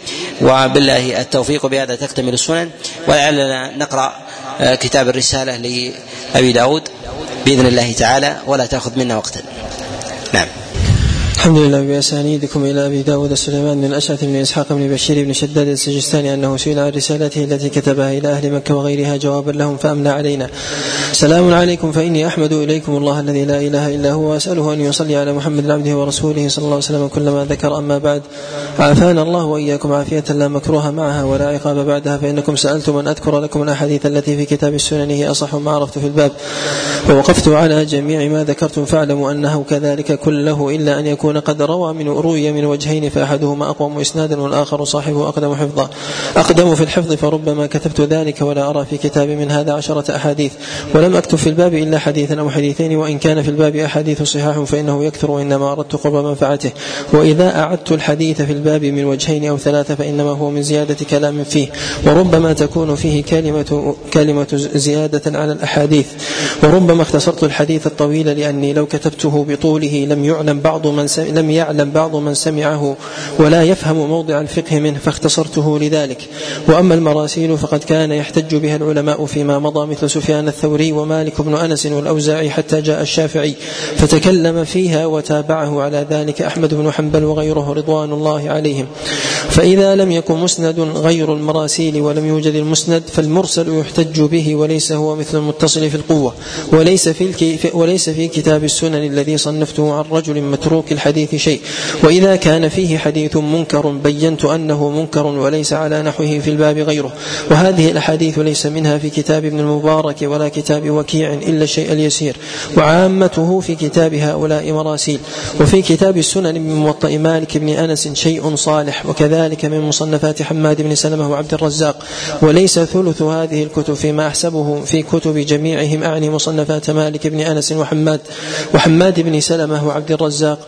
وبالله التوفيق بهذا تكتمل السنن. ولعلنا نقرأ آه، كتاب الرسالة لأبي داود بإذن الله تعالى ولا تأخذ منا وقتا. نعم. الحمد لله بأسانيدكم إلى أبي داود سليمان بن الأشعث بن إسحاق بن بشير بن شداد السجستاني أنه سئل عن رسالته التي كتبها إلى أهل مكة وغيرها جوابا لهم فأملى علينا. سلام عليكم فإني أحمد إليكم الله الذي لا إله إلا هو وأسأله أن يصلي على محمد عبده ورسوله صلى الله عليه وسلم كلما ذكر. أما بعد عافانا الله وإياكم عافية لا مكروه معها ولا عقاب بعدها فإنكم سألتم أن أذكر لكم الأحاديث التي في كتاب السنن هي أصح ما عرفت في الباب. ووقفت على جميع ما ذكرتم فاعلموا أنه كذلك كله إلا أن يكون قد روى من روي من وجهين فأحدهما أقوم إسنادا والآخر صاحبه أقدم حفظا. أقدم في الحفظ فربما كتبت ذلك ولا أرى في كتاب من هذا عشرة أحاديث. ولم أكتب في الباب إلا حديثا أو حديثين وإن كان في الباب أحاديث صحاح فإنه يكثر وإنما أردت قرب منفعته. وإذا أعدت الحديث في الباب من وجهين أو ثلاثة فإنما هو من زيادة كلام فيه. وربما تكون فيه كلمة كلمة زيادة على الأحاديث. وربما اختصرت الحديث الطويل لأني لو كتبته بطوله لم يعلم بعض من لم يعلم بعض من سمعه ولا يفهم موضع الفقه منه فاختصرته لذلك. وأما المراسيل فقد كان يحتج بها العلماء فيما مضى مثل سفيان الثوري ومالك بن أنس والأوزاعي حتى جاء الشافعي فتكلم فيها وتابعه على ذلك أحمد بن حنبل وغيره رضوان الله عليهم. فإذا لم يكن مسند غير المراسيل ولم يوجد المسند فالمرسل يحتج به وليس هو مثل المتصل في القوة وليس في وليس في كتاب السنن الذي صنفته عن رجل متروك الحديث شيء. وإذا كان فيه حديث منكر بينت أنه منكر وليس على نحوه في الباب غيره. وهذه الأحاديث ليس منها في كتاب ابن المبارك ولا كتاب وكيع إلا الشيء اليسير. وعامته في كتاب هؤلاء مراسيل. وفي كتاب السنن من موطئ مالك بن أنس شيء صالح. وكذلك من مصنفات حماد بن سلمة وعبد الرزاق. وليس ثلث هذه الكتب فيما أحسبه في كتب جميعهم. أعني مصنفات مالك بن أنس وحماد. وحماد بن سلمة وعبد الرزاق.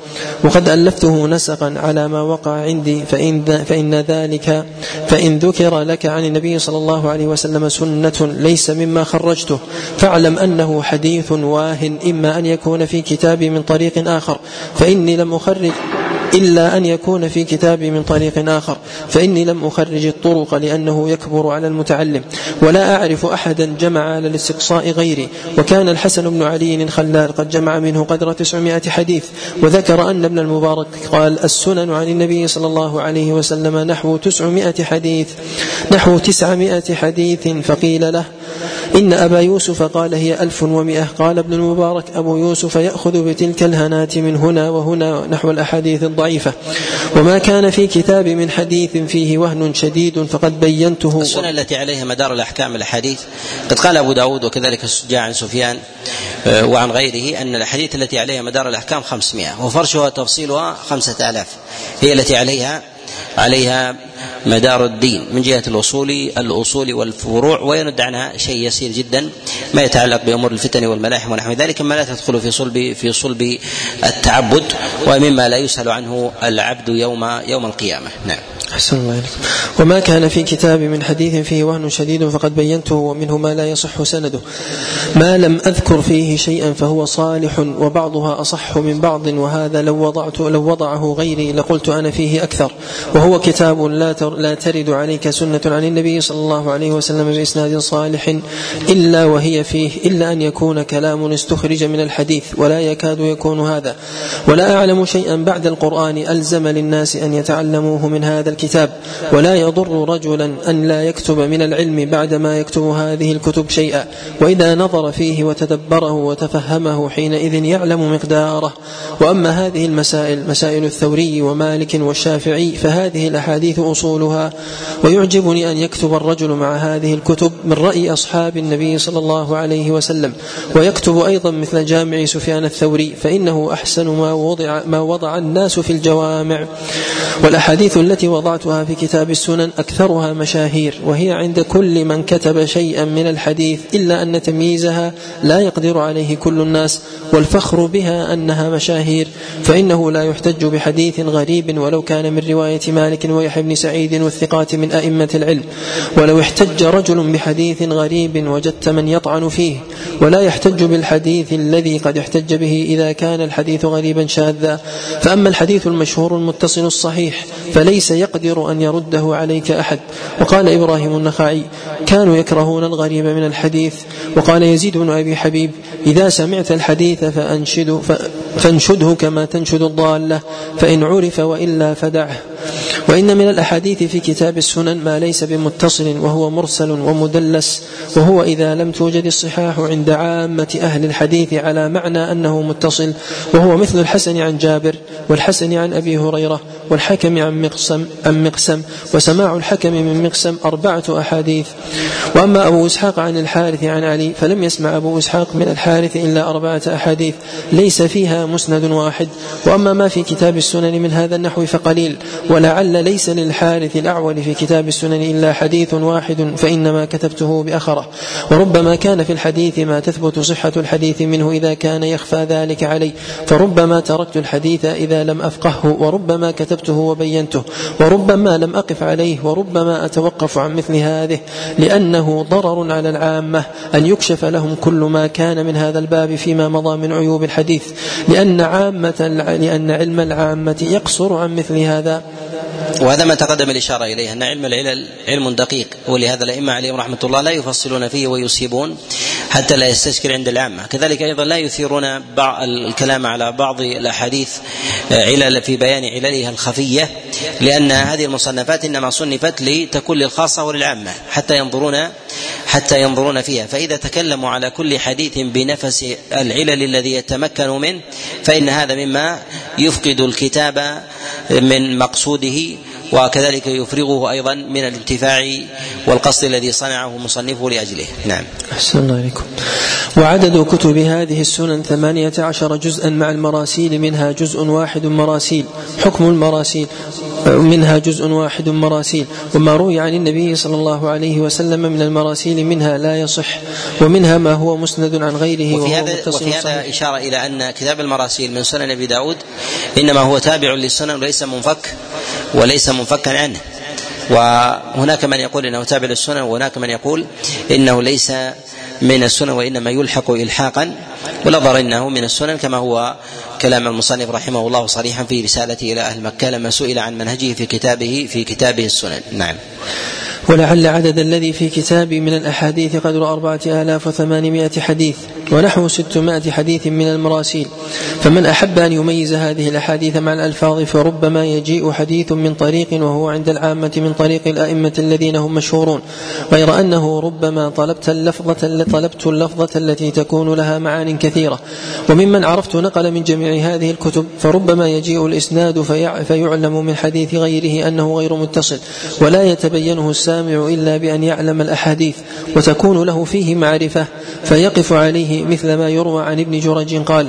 وقد ألفته نسقا على ما وقع عندي فإن, فإن ذلك فإن ذكر لك عن النبي صلى الله عليه وسلم سنة ليس مما خرجته. فاعلم أنه حديث واهن إما أن يكون في كتابي من طريق آخر. فإني لم أخرج إلا أن يكون في كتابي من طريق آخر فإني لم أخرج الطرق لأنه يكبر على المتعلم ولا أعرف أحدا جمع على الاستقصاء غيري. وكان الحسن بن علي الخلال قد جمع منه قدر تسعمائة حديث وذكر أن ابن المبارك قال السنن عن النبي صلى الله عليه وسلم نحو تسعمائة حديث نحو تسعمائة حديث فقيل له إن أبا يوسف قال هي ألف ومئة. قال ابن المبارك أبو يوسف يأخذ بتلك الهنات من هنا وهنا نحو الأحاديث الضعيفة. وما كان في كتاب من حديث فيه وهن شديد فقد بينته. السنة التي عليها مدار الأحكام الأحاديث. قد قال أبو داود وكذلك جاء عن سفيان آه، وعن غيره أن الأحاديث التي عليها مدار الأحكام خمسمائة وفرشها وتفصيلها خمسة آلاف. هي التي عليها عليها مدار الدين من جهة الأصول الأصول والفروع ويرد عنها شيء يسير جدا ما يتعلق بأمور الفتن والملاحم ونحو ذلك ما لا تدخل في صلب في صلب التعبد ومما لا يسهل عنه العبد يوم يوم القيامة. نعم. أحسن الله إليكم. وما كان في كتاب من حديث فيه وهن شديد فقد بينته ومنه ما لا يصح سنده. ما لم أذكر فيه شيئا فهو صالح وبعضها أصح من بعض وهذا لو وضعت لو وضعه غيري لقلت أنا فيه أكثر. وهو كتاب لا لا ترد عليك سنة عن النبي صلى الله عليه وسلم بإسناد صالح إلا وهي فيه إلا أن يكون كلام استخرج من الحديث ولا يكاد يكون هذا. ولا أعلم شيئا بعد القرآن ألزم للناس أن يتعلموه من هذا الكتاب ولا يضر رجلا أن لا يكتب من العلم بعدما يكتب هذه الكتب شيئا. وإذا نظر فيه وتدبره وتفهمه حينئذ يعلم مقداره. وأما هذه المسائل مسائل الثوري ومالك والشافعي فهذه الأحاديث أصولها. ويعجبني أن يكتب الرجل مع هذه الكتب من رأي أصحاب النبي صلى الله عليه وسلم. ويكتب أيضا مثل جامع سفيان الثوري فإنه أحسن ما وضع ما وضع الناس في الجوامع. والأحاديث التي وضعتها في كتاب السنن أكثرها مشاهير وهي عند كل من كتب شيئا من الحديث إلا أن تمييزها لا يقدر عليه كل الناس والفخر بها أنها مشاهير فإنه لا يحتج بحديث غريب ولو كان من رواية مالك ويحيى بن سعيد والثقات من أئمة العلم. ولو احتج رجل بحديث غريب وجدت من يطعن فيه ولا يحتج بالحديث الذي قد احتج به إذا كان الحديث غريبا شاذا. فأما الحديث المشهور المتصل الصحيح فليس يقدر يقدر أن يرده عليك أحد. وقال إبراهيم النخعي كانوا يكرهون الغريب من الحديث. وقال يزيد بن أبي حبيب إذا سمعت الحديث فأنشد فانشده كما تنشد الضالة فإن عرف وإلا فدعه. وإن من الأحاديث في كتاب السنن ما ليس بمتصل وهو مرسل ومدلس وهو إذا لم توجد الصحاح عند عامة أهل الحديث على معنى أنه متصل وهو مثل الحسن عن جابر والحسن عن أبي هريرة والحكم عن مقسم عن مقسم وسماع الحكم من مقسم أربعة أحاديث. وأما أبو إسحاق عن الحارث عن علي فلم يسمع أبو إسحاق من الحارث إلا أربعة أحاديث ليس فيها مسند واحد. وأما ما في كتاب السنن من هذا النحو فقليل ولعل ليس للحارث الأعول في كتاب السنن إلا حديث واحد فإنما كتبته بأخرة. وربما كان في الحديث ما تثبت صحة الحديث منه إذا كان يخفى ذلك علي فربما تركت الحديث إذا لم أفقهه وربما كتبته وبينته وربما لم أقف عليه وربما أتوقف عن مثل هذه. لأنه ضرر على العامة أن يكشف لهم كل ما كان من هذا الباب فيما مضى من عيوب الحديث. لأن عامة لأن علم العامة يقصر عن مثل هذا. وهذا ما تقدم الإشارة إليه أن علم العلل علم دقيق ولهذا الأئمة عليهم رحمة الله لا يفصلون فيه ويصيبون حتى لا يستشكل عند العامة. كذلك أيضا لا يثيرون الكلام على بعض الأحاديث علل في بيان عللها الخفية لأن هذه المصنفات إنما صنفت لتكون للخاصة وللعامة حتى ينظرون حتى ينظرون فيها. فإذا تكلموا على كل حديث بنفس العلل الذي يتمكن منه فإن هذا مما يفقد الكتاب من مقصوده وكذلك يفرغه أيضا من الانتفاع والقصد الذي صنعه مصنفه لأجله. نعم. أحسن الله عليكم وعدد كتب هذه السنن ثمانية عشر جزءا مع المراسيل منها جزء واحد مراسيل. حكم المراسيل منها جزء واحد مراسيل. وما روي عن النبي صلى الله عليه وسلم من المراسيل منها لا يصح ومنها ما هو مسند عن غيره وفي هذا, وفي هذا إشارة إلى أن كتاب المراسيل من سنن أبي داود إنما هو تابع للسنن وليس منفك. وليس منفكا عنه. وهناك من يقول إنه تابع للسنن وهناك من يقول إنه ليس من السنن وإنما يلحق الحاقا. ونظر إنه من السنن كما هو كلام المصنف رحمه الله صريحا في رسالته إلى أهل مكة لما سئل عن منهجه في كتابه في كتابه السنن. نعم. ولعل عدد الذي في كتابي من الأحاديث قدر أربعة آلاف وثمانمائة حديث. ونحو ستمائة حديث من المراسيل. فمن أحب أن يميز هذه الأحاديث مع الألفاظ فربما يجيء حديث من طريق وهو عند العامة من طريق الأئمة الذين هم مشهورون. غير أنه ربما طلبت اللفظة طلبت اللفظة التي تكون لها معان كثيرة. وممن عرفت نقل من جميع هذه الكتب فربما يجيء الإسناد فيعلم من حديث غيره أنه غير متصل. ولا يتبينه السامع إلا بأن يعلم الأحاديث. وتكون له فيه معرفة. فيقف عليه مثل ما يروى عن ابن جرج قال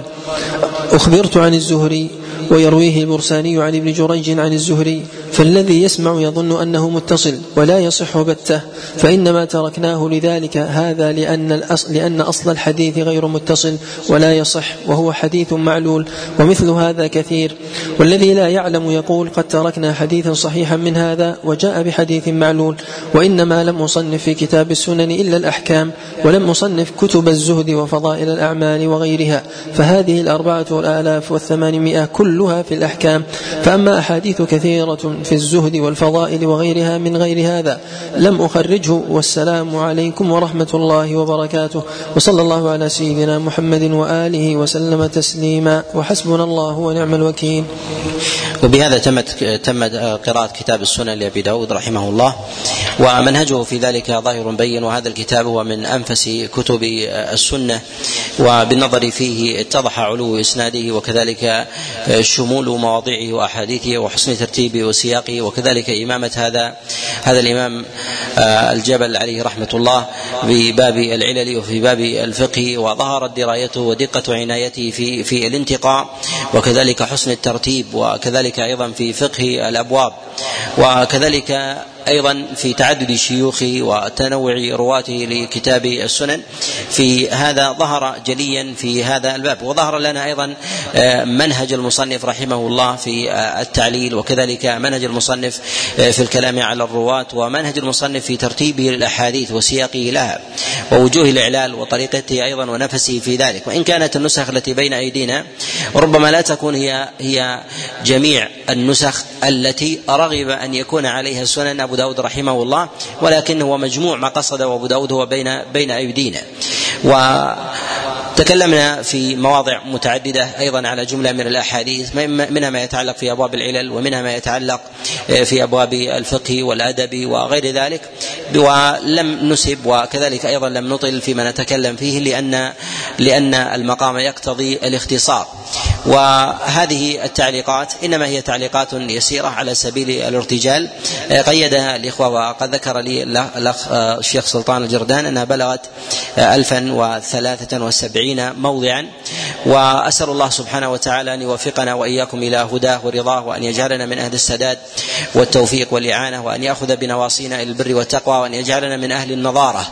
أخبرت عن الزهري ويرويه البرساني عن ابن جريج عن الزهري فالذي يسمع يظن أنه متصل ولا يصح بتة فإنما تركناه لذلك هذا لأن الأصل لأن أصل الحديث غير متصل ولا يصح وهو حديث معلول ومثل هذا كثير. والذي لا يعلم يقول قد تركنا حديثا صحيحا من هذا وجاء بحديث معلول وإنما لم أصنف في كتاب السنن إلا الأحكام ولم أصنف كتب الزهد وفضائل الأعمال وغيرها فهذه الأربعة والآلاف والثمانمائة كلها في الأحكام. فأما أحاديث كثيرة في الزهد والفضائل وغيرها من غير هذا. لم أخرجه. والسلام عليكم ورحمة الله وبركاته. وصلى الله على سيدنا محمد وآله وسلم تسليما. وحسبنا الله ونعم الوكيل. وبهذا تمت تمت قراءة كتاب السنن لأبي داود رحمه الله ومنهجه في ذلك ظاهر بين وهذا الكتاب هو من أنفس كتب السنة وبالنظر فيه اتضح علو إسناده وكذلك شمول مواضيعه وأحاديثه وحسن ترتيبه وسياقه وكذلك إمامة هذا هذا الإمام الجبل عليه رحمة الله بباب العلل وفي باب الفقه وظهرت درايته ودقة عنايته في في الانتقاء وكذلك حسن الترتيب وكذلك أيضا في فقه الأبواب. وكذلك أيضا في تعدد شيوخه وتنوع رواته لكتاب السنن. في هذا ظهر جليا في هذا الباب. وظهر لنا أيضا آه، منهج المصنف رحمه الله في آه، التعليل وكذلك منهج المصنف آه، في الكلام على الرواة ومنهج المصنف في ترتيبه للأحاديث وسياقه لها ووجوه الإعلال وطريقته أيضا ونفسه في ذلك. وإن كانت النسخ التي بين أيدينا ربما لا تكون هي هي جميع النسخ التي رغب أن يكون عليها سنن أبو داود رحمه الله ولكن هو مجموع ما قصده ابو داود هو بين بين أيدينا. و تكلمنا في مواضع متعددة أيضا على جملة من الأحاديث منها ما يتعلق في أبواب العلل ومنها ما يتعلق في أبواب الفقه والأدب وغير ذلك. ولم نسب وكذلك أيضا لم نطل فيما نتكلم فيه لأن لأن المقام يقتضي الاختصار. وهذه التعليقات إنما هي تعليقات يسيرة على سبيل الارتجال. قيدها الإخوة وقد ذكر لي الاخ الشيخ سلطان الجردان أنها بلغت 1073 موضعا. وأسأل الله سبحانه وتعالى أن يوفقنا وإياكم إلى هداه ورضاه وأن يجعلنا من أهل السداد والتوفيق والإعانة وأن يأخذ بنواصينا إلى البر والتقوى وأن يجعلنا من أهل النظارة.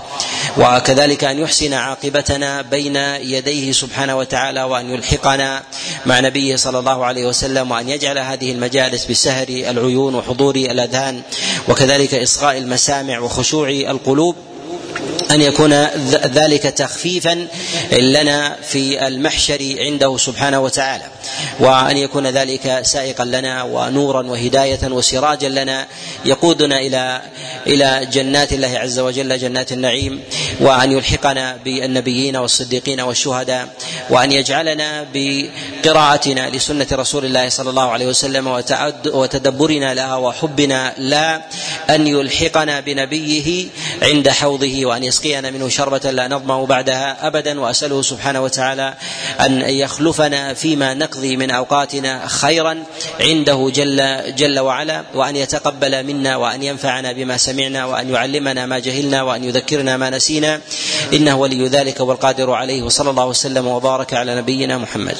وكذلك أن يحسن عاقبتنا بين يديه سبحانه وتعالى وأن يلحقنا مع نبيه صلى الله عليه وسلم وأن يجعل هذه المجالس بسهر العيون وحضور الأذهان وكذلك إصغاء المسامع وخشوع القلوب. أن يكون ذلك تخفيفا لنا في المحشر عنده سبحانه وتعالى. وأن يكون ذلك سائقا لنا ونورا وهداية وسراجا لنا يقودنا إلى إلى جنات الله عز وجل جنات النعيم وأن يلحقنا بالنبيين والصديقين والشهداء وأن يجعلنا بقراءتنا لسنة رسول الله صلى الله عليه وسلم وتدبرنا لها وحبنا لا أن يلحقنا بنبيه عند حوضه وأن يسقينا منه شربة لا نظمأ بعدها أبدا وأسأله سبحانه وتعالى أن يخلفنا فيما نقضي من أوقاتنا خيرا عنده جل جل وعلا وأن يتقبل منا وأن ينفعنا بما سمعنا وأن يعلمنا ما جهلنا وأن يذكرنا ما نسينا. إنه ولي ذلك والقادر عليه وصلى الله وسلم وبارك على نبينا محمد.